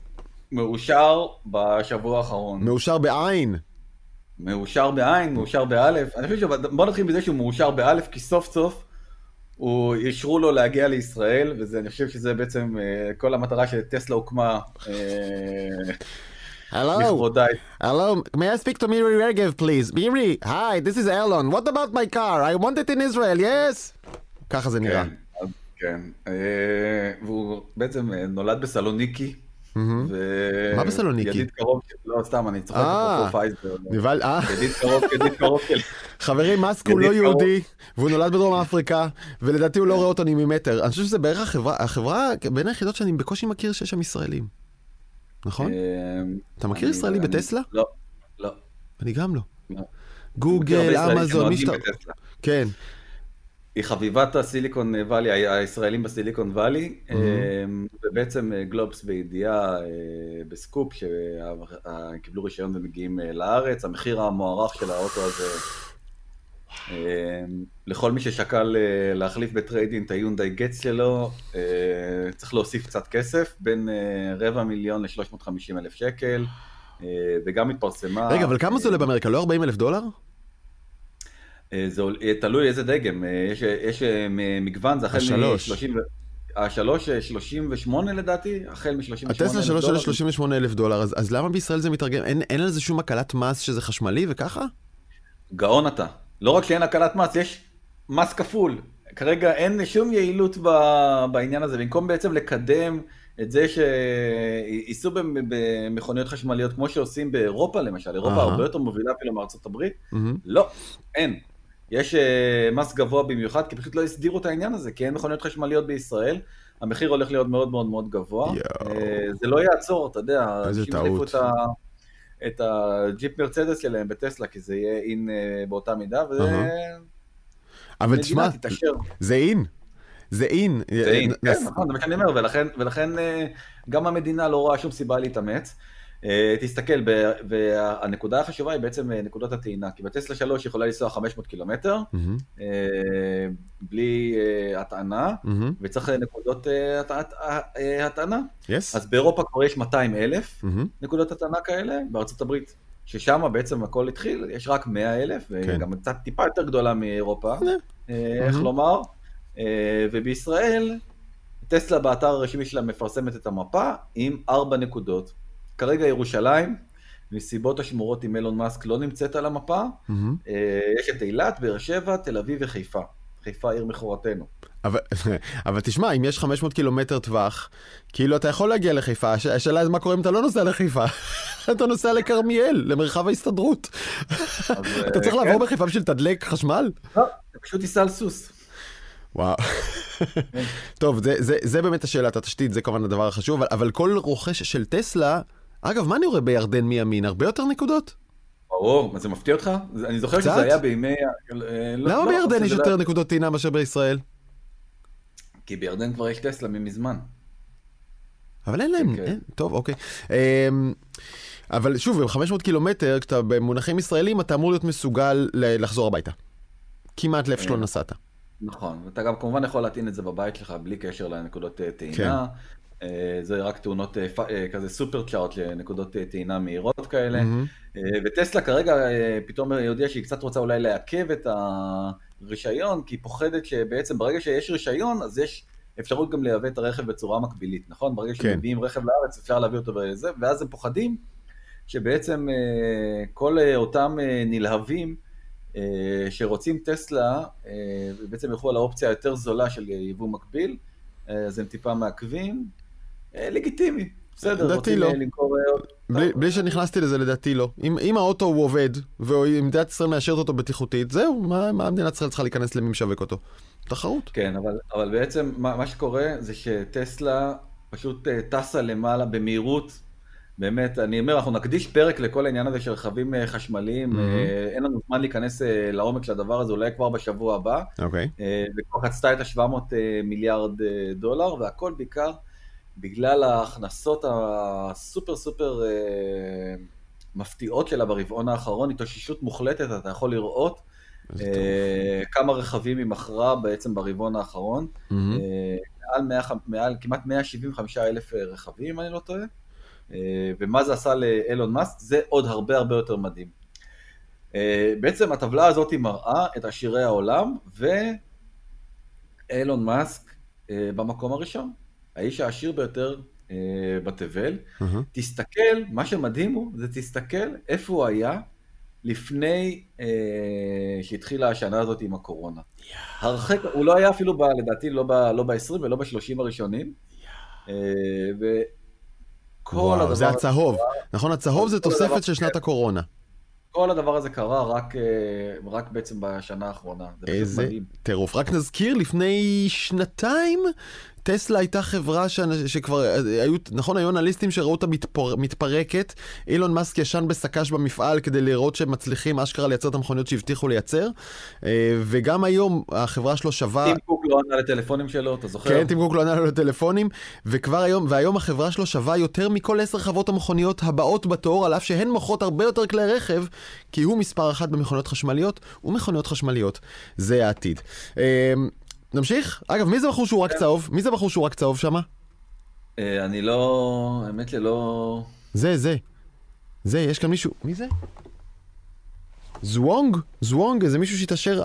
מאושר בשבוע האחרון. מאושר בעין. מאושר בעין, מאושר באלף. אני חושב שבוא נתחיל מזה שהוא מאושר באלף, כי סוף סוף הוא אישרו לו להגיע לישראל, ואני חושב שזה בעצם אה, כל המטרה שטסלה הוקמה אה, Hello, לכבודה. hello, may I speak to Miri Regev please? Miri, hi, this is Elon. What about my car? I want it in Israel, yes? ככה זה נראה. כן, אז- כן. אה, והוא בעצם אה, נולד בסלוניקי. מה בסלוניקי? ידיד קרוב, לא סתם, אני צוחק אה. נבהל, אה, ידיד קרוב, ידיד קרוב של... חברים, מאסק הוא לא. יהודי, והוא נולד בדרום אפריקה, ולדעתי הוא לא רואה אותנו ממטר. אני חושב שזה בערך החברה, החברה בין היחידות שאני בקושי מכיר שיש שם ישראלים. נכון? אה, אתה מכיר ישראלי בטסלה? לא, לא. אני גם לא. לא. גוגל, אמזון, מי שאתה... כן. היא חביבת הסיליקון וואלי, הישראלים בסיליקון וואלי, Mhm. ובעצם אה, גלובס בידיעה אה, בסקופ, שקיבלו רישיון ומגיעים אה, לארץ, המחיר המוערך של האוטו הזה, אה, לכל מי ששקל להחליף ב trade-in את היונדאי גץ שלו, צריך להוסיף קצת כסף, בין רבע מיליון ל-350 אלף שקל, וגם התפרסמה... רגע, אבל כמה זה עולה באמריקה? לא 40 אלף דולר? אה, זה אה, תלוי איזה דגם, אה, יש, יש מגוון, זה החל השלוש. מ-30, השלוש, אה, 38 לדעתי, החל מ-38 הטסלה שלוש עולה 38 אלף דולר, אז, אז למה בישראל זה מתרגם? אין, אין על זה שום הקלת מס שזה חשמלי וככה? גאון אתה. לא רק שאין הקלת מס, יש מס כפול. כרגע אין שום יעילות ב- בעניין הזה, במקום בעצם לקדם את זה שייסעו במ- במכוניות חשמליות כמו שעושים באירופה למשל, אירופה. הרבה יותר מובילה אפילו מארצות הברית. לא, אין. יש אה, מס גבוה במיוחד, כי פשוט לא הסדירו את העניין הזה, כי אין מכוניות חשמליות בישראל, המחיר הולך להיות מאוד מאוד מאוד גבוה. אה, זה לא יעצור, אתה יודע, איזה טעות. את ה- את הג'יפ מרצדס שלהם בטסלה, כי זה יהיה אין אה, באותה מידה, אהה. אבל תשמע. זה אין. זה אין. זה אין, כן, נכון, זה מה שאני אומר, ולכן, גם המדינה לא רואה שום סיבה להתאמץ. אה, תסתכל, והנקודה החשובה היא בעצם אה, נקודות הטעינה, כי בטסלה 3 יכולה לנסוע 500 קילומטר, אה, בלי הטענה. וצריך נקודות הט- הט- הטענה. אז באירופה כבר יש 200 אלף. נקודות הטענה כאלה, בארצות הברית, ששם בעצם הכל התחיל, יש רק 100 אלף, כן. וגם קצת טיפה יותר גדולה מאירופה. אה, איך. לומר, ובישראל, טסלה באתר הרשמי שלה מפרסמת את המפה עם ארבע נקודות. כרגע ירושלים, מסיבות השמורות עם אילון מאסק לא נמצאת על המפה. אה, יש את אילת, באר שבע, תל אביב וחיפה. חיפה עיר מכורתנו. אבל, אבל תשמע, אם יש 500 קילומטר טווח, כאילו אתה יכול להגיע לחיפה, הש- השאלה היא מה קורה אם אתה לא נוסע לחיפה. אתה נוסע לכרמיאל, למרחב ההסתדרות. אז, אתה אה, צריך כן. לעבור בחיפה בשביל לתדלק חשמל? לא, אתה פשוט תיסע על סוס. וואו. טוב, זה, זה, זה באמת השאלת התשתית, זה כמובן הדבר החשוב, אבל, אבל כל רוכש של טסלה, אגב, מה אני רואה בירדן מימין? הרבה יותר נקודות? ברור, מה, זה מפתיע אותך? אני זוכר קצת? שזה היה בימי... אה, לא- למה לא, בירדן זה יש לא- יותר נקודות טעינה מאשר בישראל? כי בירדן כבר יש טסלה ממזמן. אבל אין להם, כן. אין, טוב, אוקיי. אמ, אבל שוב, עם 500 קילומטר, כשאתה במונחים ישראלים, אתה אמור להיות מסוגל לחזור הביתה. כמעט לאיפה שלא אה. נסעת. נכון, ואתה גם כמובן יכול להטעין את זה בבית שלך בלי קשר לנקודות אה, טעינה. אה, זה רק טעונות אה, אה, כזה סופר צ'ארט לנקודות טעינה מהירות כאלה. אה, וטסלה כרגע פתאום יודיעה שהיא קצת רוצה אולי לעכב את הרישיון, כי היא פוחדת שבעצם ברגע שיש רישיון, אז יש אפשרות גם לייבא את הרכב בצורה מקבילית, נכון? ברגע כן. שמביאים רכב לארץ אפשר להביא אותו בזה, ואז הם פוחדים שבעצם כל אותם נלהבים שרוצים טסלה, בעצם ילכו על האופציה היותר זולה של יבוא מקביל, אז הם טיפה מעכבים, לגיטימי, בסדר, רוצים לא. למכור... בלי, בלי שנכנסתי לזה, לדעתי לא. אם, אם האוטו הוא עובד, ואם מדינת ישראל מאשרת אותו בטיחותית, זהו, מה, מה מדינת ישראל צריכה להיכנס למי משווק אותו? תחרות. כן, אבל, אבל בעצם מה, מה שקורה זה שטסלה פשוט טסה למעלה במהירות באמת, אני אומר, אנחנו נקדיש פרק לכל העניין הזה של רכבים אה, חשמליים, mm-hmm. אין לנו זמן להיכנס אה, לעומק של הדבר הזה, אולי כבר בשבוע הבא. אוקיי. Okay. וכבר חצתה את ה-700 מיליארד דולר, והכל בעיקר בגלל ההכנסות הסופר סופר מפתיעות שלה ברבעון האחרון, התאוששות מוחלטת, אתה יכול לראות. כמה רכבים היא מכרה בעצם ברבעון האחרון, mm-hmm. מעל, 100, מעל כמעט 175 אלף רכבים, אם אני לא טועה. אה, ומה זה עשה לאילון מאסק, זה עוד הרבה הרבה יותר מדהים. אה, בעצם הטבלה הזאת מראה את עשירי העולם, ואילון מאסק אה, במקום הראשון, האיש העשיר ביותר בתבל. Uh-huh. תסתכל, מה שמדהים הוא, זה תסתכל איפה הוא היה לפני אה, שהתחילה השנה הזאת עם הקורונה. Yeah. הרחק, הוא לא היה אפילו, ב, לדעתי, לא ב-20 לא ב- ולא ב-30 הראשונים. Yeah. אה, כל וואו, הדבר... זה הצהוב. קרה, נכון, הצהוב זה תוספת של שנת הקורונה. כל הדבר הזה קרה רק, אה, רק בעצם בשנה האחרונה. איזה טירוף. רק נזכיר, לפני שנתיים טסלה הייתה חברה ש... שכבר היו, נכון, היו אנליסטים שראו אותה מתפר... מתפרקת. אילון מאסק ישן בסק"ש במפעל כדי לראות שהם מצליחים אשכרה לייצר את המכוניות שהבטיחו לייצר. אה, וגם היום החברה שלו שווה... טים קוק לא ענה לטלפונים שלו, אתה זוכר? כן, טים קוק לא ענה לו לטלפונים. וכבר היום, והיום החברה שלו שווה יותר מכל עשר חברות המכוניות הבאות בתור, על אף שהן מוכרות הרבה יותר כלי רכב, כי הוא מספר אחת במכוניות חשמליות ומכוניות חשמליות. זה העתיד. נמשיך? אגב, מי זה בחור שהוא רק כן. צהוב? מי זה בחור שהוא רק צהוב שמה? אה, אני לא... האמת לי לא... זה, זה. זה, יש כאן מישהו... מי זה? זוונג? זוונג, איזה מישהו שהתעשר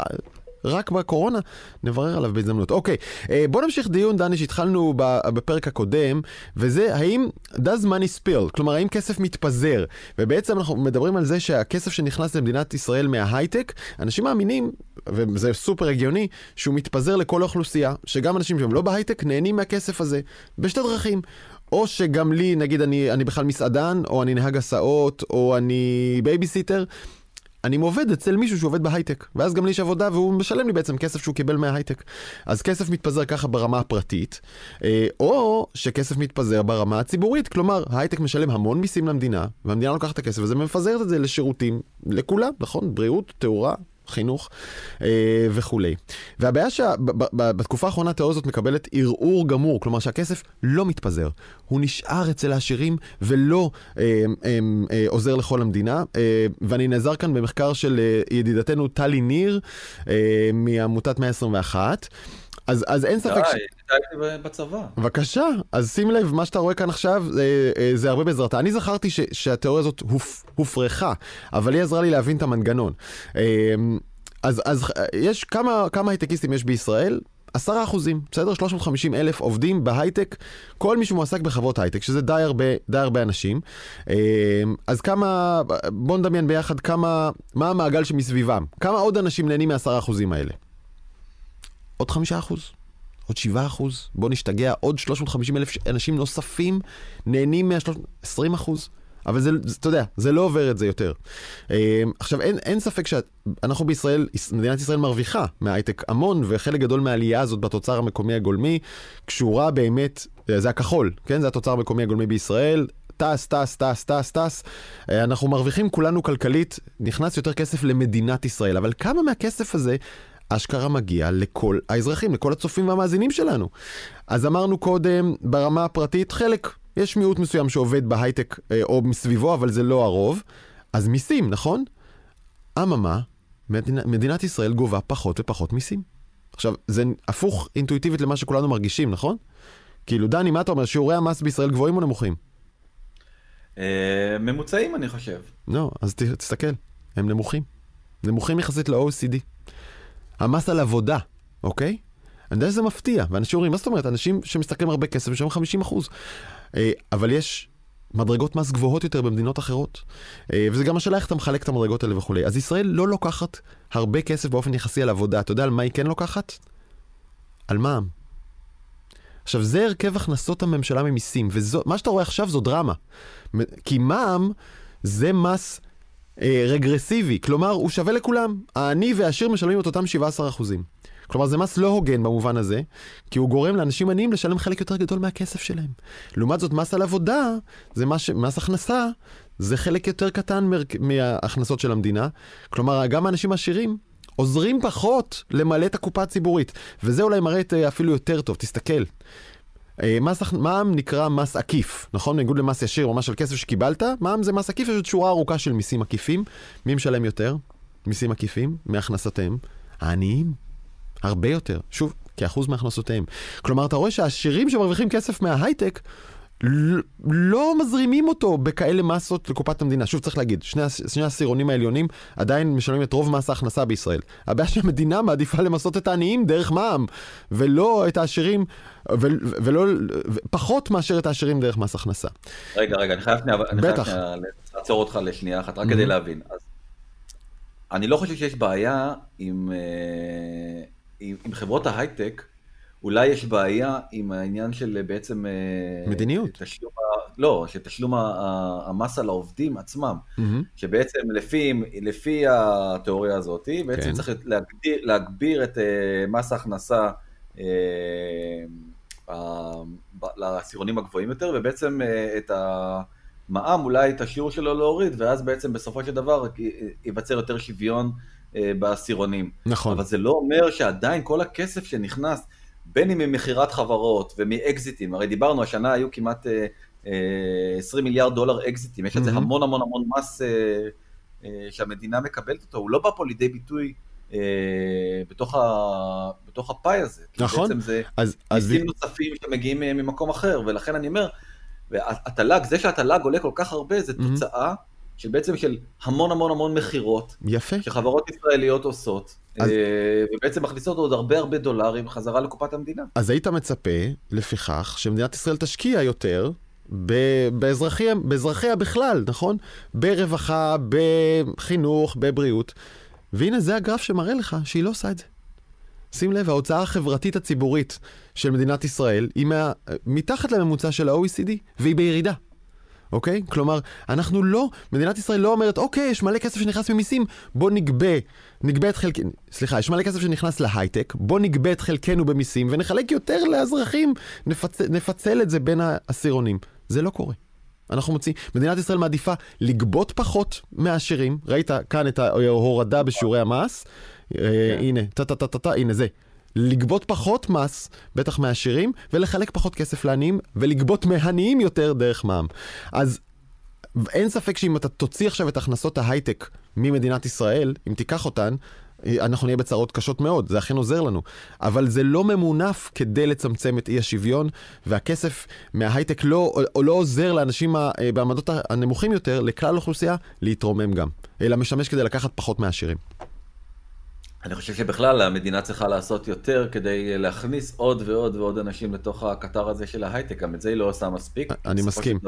רק בקורונה, נברר עליו בהזדמנות. אוקיי, אה, בוא נמשיך דיון, דני, שהתחלנו בפרק הקודם, וזה האם does money spill, כלומר האם כסף מתפזר, ובעצם אנחנו מדברים על זה שהכסף שנכנס למדינת ישראל מההייטק, אנשים מאמינים, וזה סופר הגיוני, שהוא מתפזר לכל האוכלוסייה, שגם אנשים שהם לא בהייטק נהנים מהכסף הזה, בשתי דרכים. או שגם לי, נגיד, אני, אני בכלל מסעדן, או אני נהג הסעות, או אני בייביסיטר, אני עובד אצל מישהו שעובד בהייטק, ואז גם לי יש עבודה והוא משלם לי בעצם כסף שהוא קיבל מההייטק. אז כסף מתפזר ככה ברמה הפרטית, אה, או שכסף מתפזר ברמה הציבורית, כלומר, ההייטק משלם המון מיסים למדינה, והמדינה לוקחת את הכסף הזה ומפזרת את זה לשירותים, לכולם, נכון? בריאות, תאורה, חינוך אה, וכולי. והבעיה שבתקופה האחרונה התיאוריה הזאת מקבלת ערעור גמור, כלומר שהכסף לא מתפזר, הוא נשאר אצל העשירים ולא אה, אה, עוזר לכל המדינה. ואני נעזר כאן במחקר של ידידתנו טלי ניר מעמותת 121. אז, אז אין ספק ש... די, בצבא. בבקשה, אז שים לב, מה שאתה רואה כאן עכשיו זה, אה, זה הרבה בעזרתה. אני זכרתי ש, שהתיאוריה הזאת הופ, הופרכה, אבל היא עזרה לי להבין את המנגנון. אמ, אז, אז יש כמה, כמה הייטקיסטים יש בישראל? עשרה אחוזים, בסדר? 350 אלף עובדים בהייטק, כל מי שמועסק בחברות הייטק, שזה די הרבה, די הרבה אנשים. אמ, אז כמה, בואו נדמיין ביחד כמה, מה המעגל שמסביבם. כמה עוד אנשים נהנים מהעשרה אחוזים האלה? עוד חמישה אחוז, עוד שבעה אחוז, בוא נשתגע, עוד 350 אלף אנשים נוספים נהנים מה-20 אחוז. אבל זה, אתה יודע, זה לא עובר את זה יותר. אה, עכשיו, אין, אין ספק שאנחנו בישראל, מדינת ישראל מרוויחה מהייטק המון, וחלק גדול מהעלייה הזאת בתוצר המקומי הגולמי קשורה באמת, זה הכחול, כן? זה התוצר המקומי הגולמי בישראל. טס, טס, טס, טס, טס. אה, אנחנו מרוויחים כולנו כלכלית, נכנס יותר כסף למדינת ישראל, אבל כמה מהכסף הזה אשכרה מגיע לכל האזרחים, לכל הצופים והמאזינים שלנו. אז אמרנו קודם, ברמה הפרטית, חלק, יש מיעוט מסוים שעובד בהייטק אה, או מסביבו, אבל זה לא הרוב. אז מיסים, נכון? אממה, מדינה, מדינת ישראל גובה פחות ופחות מיסים. עכשיו, זה הפוך אינטואיטיבית למה שכולנו מרגישים, נכון? כאילו, דני, מה אתה אומר, שיעורי המס בישראל גבוהים או נמוכים? אה, ממוצעים, אני חושב. לא, אז תסתכל, הם נמוכים. נמוכים יחסית ל-OECD. המס על עבודה, אוקיי? אני יודע שזה מפתיע, ואנשים אומרים, מה זאת אומרת, אנשים שמשתכרים הרבה כסף משלמים 50 אחוז. אה, אבל יש מדרגות מס גבוהות יותר במדינות אחרות. אה, וזה גם השאלה איך אתה מחלק את המדרגות האלה וכולי. אז ישראל לא לוקחת הרבה כסף באופן יחסי על עבודה. אתה יודע על מה היא כן לוקחת? על מע"מ. עכשיו, זה הרכב הכנסות הממשלה ממיסים, ומה שאתה רואה עכשיו זו דרמה. כי מע"מ זה מס אה, רגרסיבי, כלומר, הוא שווה לכולם. העני והעשיר משלמים את אותם 17 אחוזים. כלומר, זה מס לא הוגן במובן הזה, כי הוא גורם לאנשים עניים לשלם חלק יותר גדול מהכסף שלהם. לעומת זאת, מס על עבודה, זה מס, מס הכנסה, זה חלק יותר קטן מההכנסות של המדינה. כלומר, גם האנשים העשירים עוזרים פחות למלא את הקופה הציבורית. וזה אולי מראה את אה, אפילו יותר טוב, תסתכל. אה, מס, מע"מ נקרא מס עקיף, נכון? בניגוד למס ישיר או מס של כסף שקיבלת, מע"מ זה מס עקיף, יש עוד שורה ארוכה של מיסים עקיפים. מי משלם יותר? מיסים עקיפים מהכנסותיהם? העניים. הרבה יותר. שוב, כאחוז מהכנסותיהם. כלומר, אתה רואה שהעשירים שמרוויחים כסף מההייטק, לא מזרימים אותו בכאלה מסות לקופת המדינה. שוב צריך להגיד, שני, שני העשירונים העליונים עדיין משלמים את רוב מס ההכנסה בישראל. הבעיה שהמדינה מעדיפה למסות את העניים דרך מע"מ, ולא את העשירים, ו, ולא, פחות מאשר את העשירים דרך מס הכנסה. רגע, רגע, אני חייב שנייה, בטח. לעצור אותך לשנייה אחת, רק mm-hmm. כדי להבין. אז אני לא חושב שיש בעיה עם, אה, עם, עם חברות ההייטק. אולי יש בעיה עם העניין של אה, בעצם... אה, מדיניות. תשלום, לא, שתשלום המס על העובדים עצמם. Mm-hmm. שבעצם לפי, לפי התיאוריה הזאת, בעצם כן. צריך להגביר, להגביר את אה, מס ההכנסה לעשירונים הגבוהים יותר, ובעצם את המע"מ אולי את השיעור שלו להוריד, ואז בעצם בסופו של דבר ייווצר יותר שוויון בעשירונים. נכון. אבל זה לא אומר שעדיין כל הכסף שנכנס, בין אם ממכירת חברות ומאקזיטים, הרי דיברנו, השנה היו כמעט אה, אה, 20 מיליארד דולר אקזיטים, יש על זה. המון המון המון מס אה, אה, שהמדינה מקבלת אותו, הוא לא בא פה לידי ביטוי אה, בתוך, ה, בתוך הפאי הזה. נכון. בעצם זה אז, מיסים אז... נוספים שמגיעים ממקום אחר, ולכן אני אומר, התל"ג, זה שהתל"ג עולה כל כך הרבה, זה mm-hmm. תוצאה שבעצם של המון המון המון מכירות. יפה. שחברות ישראליות עושות. אז... אה, ובעצם מכניסות עוד הרבה הרבה דולרים חזרה לקופת המדינה. אז היית מצפה, לפיכך, שמדינת ישראל תשקיע יותר באזרחיה, באזרחיה בכלל, נכון? ברווחה, בחינוך, בבריאות. והנה זה הגרף שמראה לך שהיא לא עושה את זה. שים לב, ההוצאה החברתית הציבורית של מדינת ישראל היא מה, מתחת לממוצע של ה-OECD, והיא בירידה. אוקיי? כלומר, אנחנו לא, מדינת ישראל לא אומרת, אוקיי, יש מלא כסף שנכנס ממיסים, בוא נגבה, נגבה את חלקנו, סליחה, יש מלא כסף שנכנס להייטק, בוא נגבה את חלקנו במיסים ונחלק יותר לאזרחים, נפצ... נפצל את זה בין העשירונים. זה לא קורה. אנחנו מוצאים, מדינת ישראל מעדיפה לגבות פחות מהעשירים, ראית כאן את ההורדה בשיעורי המס, אה, כן. הנה, טה-טה-טה-טה, הנה זה. לגבות פחות מס, בטח מהעשירים, ולחלק פחות כסף לעניים, ולגבות מהעניים יותר דרך מע"מ. אז אין ספק שאם אתה תוציא עכשיו את הכנסות ההייטק ממדינת ישראל, אם תיקח אותן, אנחנו נהיה בצרות קשות מאוד, זה אכן עוזר לנו. אבל זה לא ממונף כדי לצמצם את אי השוויון, והכסף מההייטק לא, לא עוזר לאנשים בעמדות הנמוכים יותר, לכלל האוכלוסייה, להתרומם גם, אלא משמש כדי לקחת פחות מהעשירים. אני חושב שבכלל המדינה צריכה לעשות יותר כדי להכניס עוד ועוד ועוד אנשים לתוך הקטר הזה של ההייטק, גם את זה היא לא עושה מספיק. אני מסכים.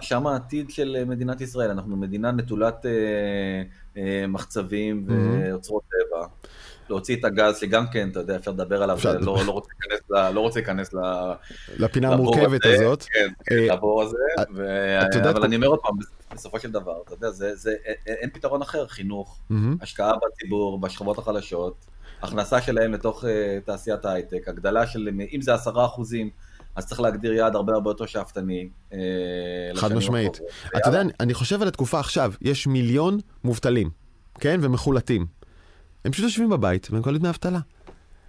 שם העתיד של מדינת ישראל, אנחנו מדינה נטולת אה, אה, מחצבים ואוצרות טבע. להוציא את הגז, שגם כן, אתה יודע, אפשר לדבר עליו, לא, לא רוצה להיכנס, ל, לא רוצה להיכנס ל, לפינה המורכבת הזאת. כן, כן אה, לבור הזה, ו... אבל אני אומר עוד פעם, בסופו של דבר, אתה יודע, זה, זה, אין פתרון אחר, חינוך, השקעה בציבור, בשכבות החלשות, הכנסה שלהם לתוך uh, תעשיית ההייטק, הגדלה של, אם זה עשרה אחוזים, אז צריך להגדיר יעד הרבה הרבה יותר שאפתני. Uh, חד משמעית. אתה יודע, אני חושב על התקופה עכשיו, יש מיליון מובטלים, כן? ומחל"תים. הם פשוט יושבים בבית והם מקבלים דמי אבטלה.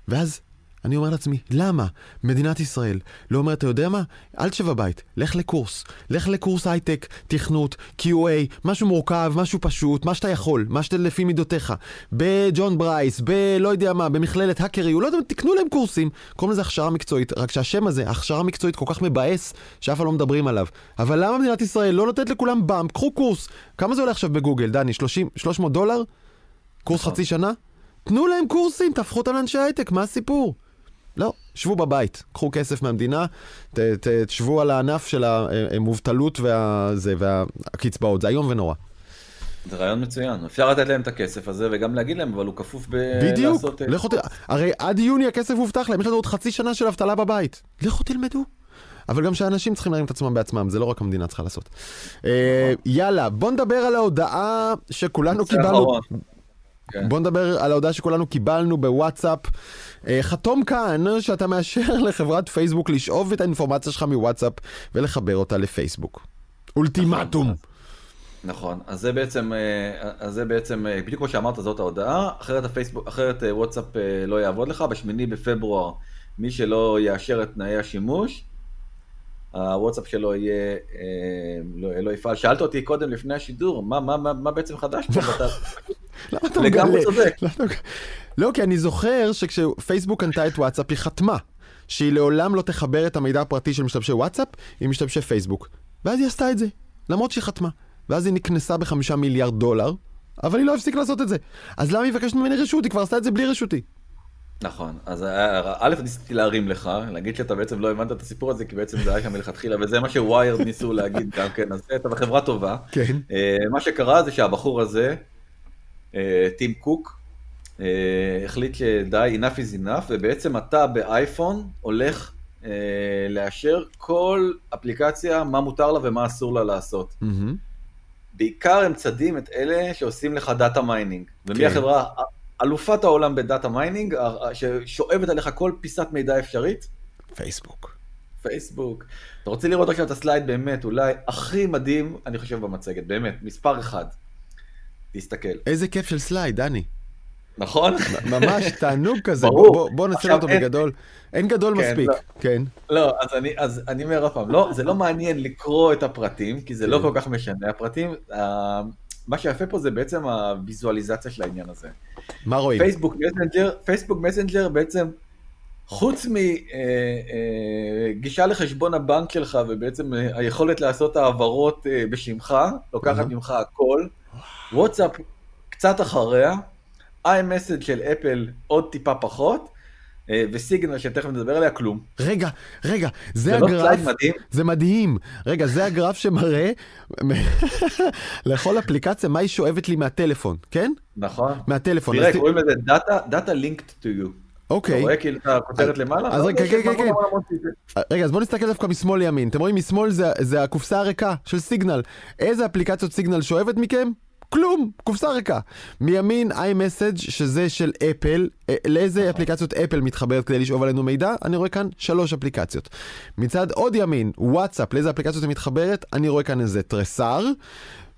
ואז אני אומר לעצמי, למה מדינת ישראל לא אומרת, אתה יודע מה? אל תשב בבית, לך לקורס. לך לקורס הייטק, תכנות, QA, משהו מורכב, משהו פשוט, מה שאתה יכול, מה שאתה לפי מידותיך. בג'ון ברייס, בלא יודע מה, במכללת HackerU, לא יודע, תקנו להם קורסים. קוראים לזה הכשרה מקצועית, רק שהשם הזה, הכשרה מקצועית כל כך מבאס, שאף אחד לא מדברים עליו. אבל למה מדינת ישראל לא נותנת לכולם באמפ? קחו קורס. כמה זה עולה עכשיו בגוגל, דני? 30, 300 דולר? קורס נכון. חצי שנה? תנו להם קורסים, תהפכו אותם לאנשי הייטק, מה הסיפור? לא, שבו בבית, קחו כסף מהמדינה, ת, ת, תשבו על הענף של המובטלות והזה, והקצבאות, זה איום ונורא. זה רעיון מצוין, אפשר לתת להם את הכסף הזה וגם להגיד להם, אבל הוא כפוף ב... בדיוק, לעשות... אה, לכו ת... הרי עד יוני הכסף הובטח להם, יש לנו עוד חצי שנה של אבטלה בבית. לכו תלמדו. אבל גם שאנשים צריכים להרים את עצמם בעצמם, זה לא רק המדינה צריכה לעשות. אה, יאללה, בוא נדבר על ההודעה שכולנו קיבלנו. כן. בוא נדבר על ההודעה שכולנו קיבלנו בוואטסאפ. אה, חתום כאן שאתה מאשר לחברת פייסבוק לשאוב את האינפורמציה שלך מוואטסאפ ולחבר אותה לפייסבוק. אולטימטום. נכון, אז זה בעצם, אה, אז זה בעצם, אה, בדיוק כמו שאמרת, זאת ההודעה, אחרת הפייסבוק, אחרת וואטסאפ לא יעבוד לך, בשמיני בפברואר, מי שלא יאשר את תנאי השימוש, הוואטסאפ שלו יהיה, לא, לא יפעל. שאלת אותי קודם לפני השידור, מה, מה, מה, מה בעצם חדש פה? למה אתה מגלה? לגמרי צודק. לא, כי אני זוכר שכשפייסבוק קנתה את וואטסאפ, היא חתמה שהיא לעולם לא תחבר את המידע הפרטי של משתמשי וואטסאפ עם משתמשי פייסבוק. ואז היא עשתה את זה, למרות שהיא חתמה. ואז היא נקנסה בחמישה מיליארד דולר, אבל היא לא הפסיקה לעשות את זה. אז למה היא מבקשת ממני רשות? היא כבר עשתה את זה בלי רשותי. נכון, אז אה, א', ניסיתי להרים לך, להגיד שאתה בעצם לא הבנת את הסיפור הזה, כי בעצם זה היה שם מלכתחילה, וזה מה שוויירד ניסו להגיד גם כן, אז אתה בחברה טובה. כן. אה, מה שקרה זה שהבחור הזה, אה, טים קוק, החליט שדי, enough is enough, ובעצם אתה באייפון הולך לאשר כל אפליקציה, מה מותר לה ומה אסור לה לעשות. בעיקר הם צדים את אלה שעושים לך data mining. ומי כן. החברה אלופת העולם ב data mining, ששואבת עליך כל פיסת מידע אפשרית? פייסבוק. פייסבוק. אתה רוצה לראות עכשיו את ה slide באמת, אולי הכי מדהים, אני חושב, במצגת, באמת, מספר אחד. תסתכל. איזה כיף של slide, דני. נכון? ממש תענוג כזה, ברור. בוא, בוא נעשה אותו אין... בגדול. אין גדול כן, מספיק, לא. כן. לא, אז אני, אז אני אומר עוד פעם, לא, זה לא מעניין לקרוא את הפרטים, כי זה לא כן. לא כל כך משנה. הפרטים, מה שיפה פה זה בעצם הוויזואליזציה של העניין הזה. מה רואים? פייסבוק מסנג'ר, פייסבוק מסנג'ר בעצם, חוץ מגישה אה, אה, לחשבון הבנק שלך ובעצם אה, היכולת לעשות העברות בשמך, לוקחת ממך הכל, וואטסאפ קצת אחריה, iMessage של אפל עוד טיפה פחות, וסיגנל שתכף נדבר עליה, כלום. רגע, רגע, זה, זה לא הגרף, לא מדהים? זה מדהים. רגע, זה הגרף שמראה לכל אפליקציה מה היא שואבת לי מהטלפון, כן? נכון. מהטלפון. תראה, קוראים לזה Data Linked to you. אוקיי. אתה רואה כאילו את הכותרת למעלה? אז רגע, כן, כן, כן. רגע, אז בוא נסתכל דווקא משמאל לימין. אתם רואים משמאל זה הקופסה הריקה של סיגנל. איזה אפליקציות סיגנל שואבת מכם? כלום, קופסה ריקה. מימין iMessage, שזה של אפל, אה, לאיזה נכון. אפליקציות אפל מתחברת כדי לשאוב עלינו מידע? אני רואה כאן שלוש אפליקציות. מצד עוד ימין, וואטסאפ, לאיזה אפליקציות היא מתחברת? אני רואה כאן איזה תרסר.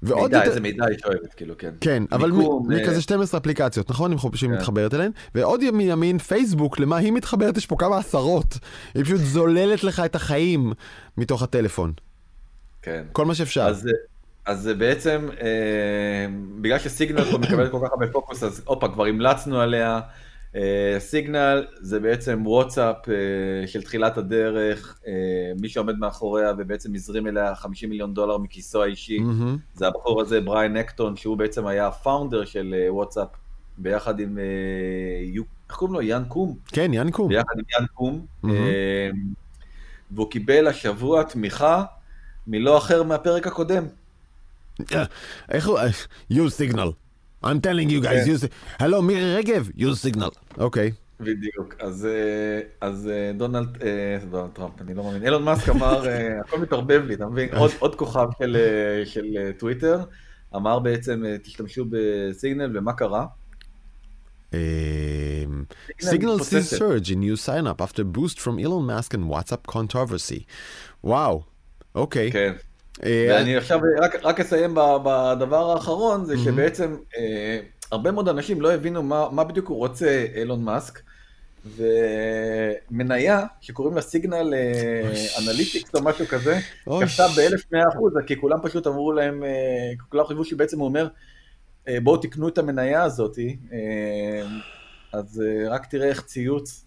ועוד מידע, יותר... איזה מידע היא שואבת, כאילו, כן. כן, אבל מכזה אה, 12 אפליקציות, נכון? שהיא כן. מתחברת אליהן. ועוד מימין, פייסבוק, למה היא מתחברת? יש פה כמה עשרות. היא פשוט זוללת לך את החיים מתוך הטלפון. כן. כל מה שאפשר. אז אז זה בעצם, אה, בגלל שסיגנל פה מקבלת כל כך הרבה פוקוס, אז הופה, כבר המלצנו עליה. אה, סיגנל זה בעצם וואטסאפ אה, של תחילת הדרך, אה, מי שעומד מאחוריה ובעצם הזרים אליה 50 מיליון דולר מכיסו האישי, mm-hmm. זה הבחור הזה, בריין אקטון, שהוא בעצם היה הפאונדר של אה, וואטסאפ, ביחד עם, אה, איך קוראים לו? יאן קום? כן, יאן קום. ביחד עם יאן קום, mm-hmm. אה, והוא קיבל השבוע תמיכה מלא אחר מהפרק הקודם. איך הוא? use signal. I'm telling you guys, use... הלו, מירי רגב, use signal. אוקיי. בדיוק, אז, אה, אז אה, דונלד, אה, דונלד טראמפ, אני לא מאמין, אילון מאסק אמר, הכל מתערבב לי, אתה מבין? עוד, עוד כוכב של, של טוויטר, אמר בעצם, תשתמשו בסיגנל, ומה קרה? Signal sees surge in new sign up after boost from Elon Musk and WhatsApp controversy. וואו, אוקיי. כן. אה, ואני עכשיו רק, רק אסיים בדבר האחרון, זה שבעצם אה, הרבה מאוד אנשים לא הבינו מה, מה בדיוק הוא רוצה אילון מאסק, ומניה שקוראים לה סיגנל אנליטיקס או משהו כזה, מאה אחוז, כי כולם פשוט אמרו להם, אה, כולם חשבו שבעצם הוא אומר, בואו תקנו את המניה הזאת, אז רק תראה איך ציוץ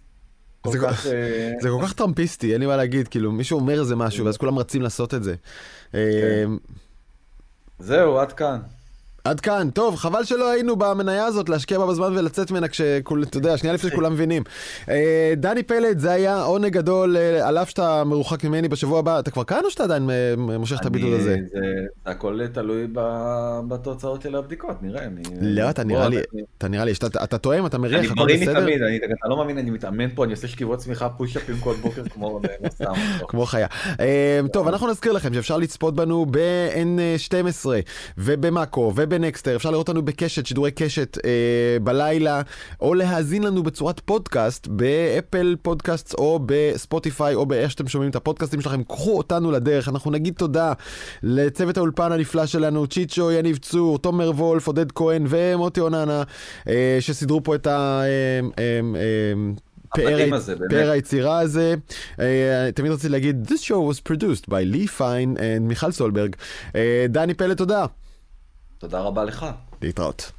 זה כל, כך, אה, זה כל כך טראמפיסטי, אין לי מה להגיד, כאילו מישהו אומר איזה משהו ואז כולם רצים לעשות את זה. כן. אה, זהו, עד כאן. עד כאן, טוב, חבל שלא היינו במניה הזאת להשקיע בה בזמן ולצאת ממנה כשכול, אתה יודע, שנייה לפני שכולם מבינים. אה, דני פלד, זה היה עונג גדול, אה, על אף שאתה מרוחק ממני בשבוע הבא, אתה כבר כאן או שאתה עדיין אה, מושך את הבידוד הזה? זה הכל תלוי בתוצאות של הבדיקות, נראה. לא, אתה נראה לי, אתה נראה לי, אתה טועם, אתה מריח, הכל בסדר? אני בריא מתמיד, אתה לא מאמין, אני מתאמן פה, אני עושה שכיבות צמיחה פוש-אפים כל בוקר כמו כמו חיה. טוב, אנחנו נזכיר לכם שאפשר לצפות בנו ב-N12 ובמאקו ובנקסטר, אפשר לראות אותנו בקשת, שידורי קשת אה, בלילה, או להאזין לנו בצורת פודקאסט באפל פודקאסט או בספוטיפיי או באיך שאתם שומעים את הפודקאסטים שלכם, קחו אותנו לדרך, אנחנו נגיד תודה לצוות האולפן הנפלא שלנו, צ'יצ'ו, יניב צור, תומר וולף, עודד כהן ומוטי אוחנה, אה, שסידרו פה את ה... אה, אה, אה, פאר היצירה הזה. אה, תמיד רציתי להגיד, This show was produced by לי פיין ומיכל סולברג. דני פלד, תודה. תודה רבה לך. להתראות.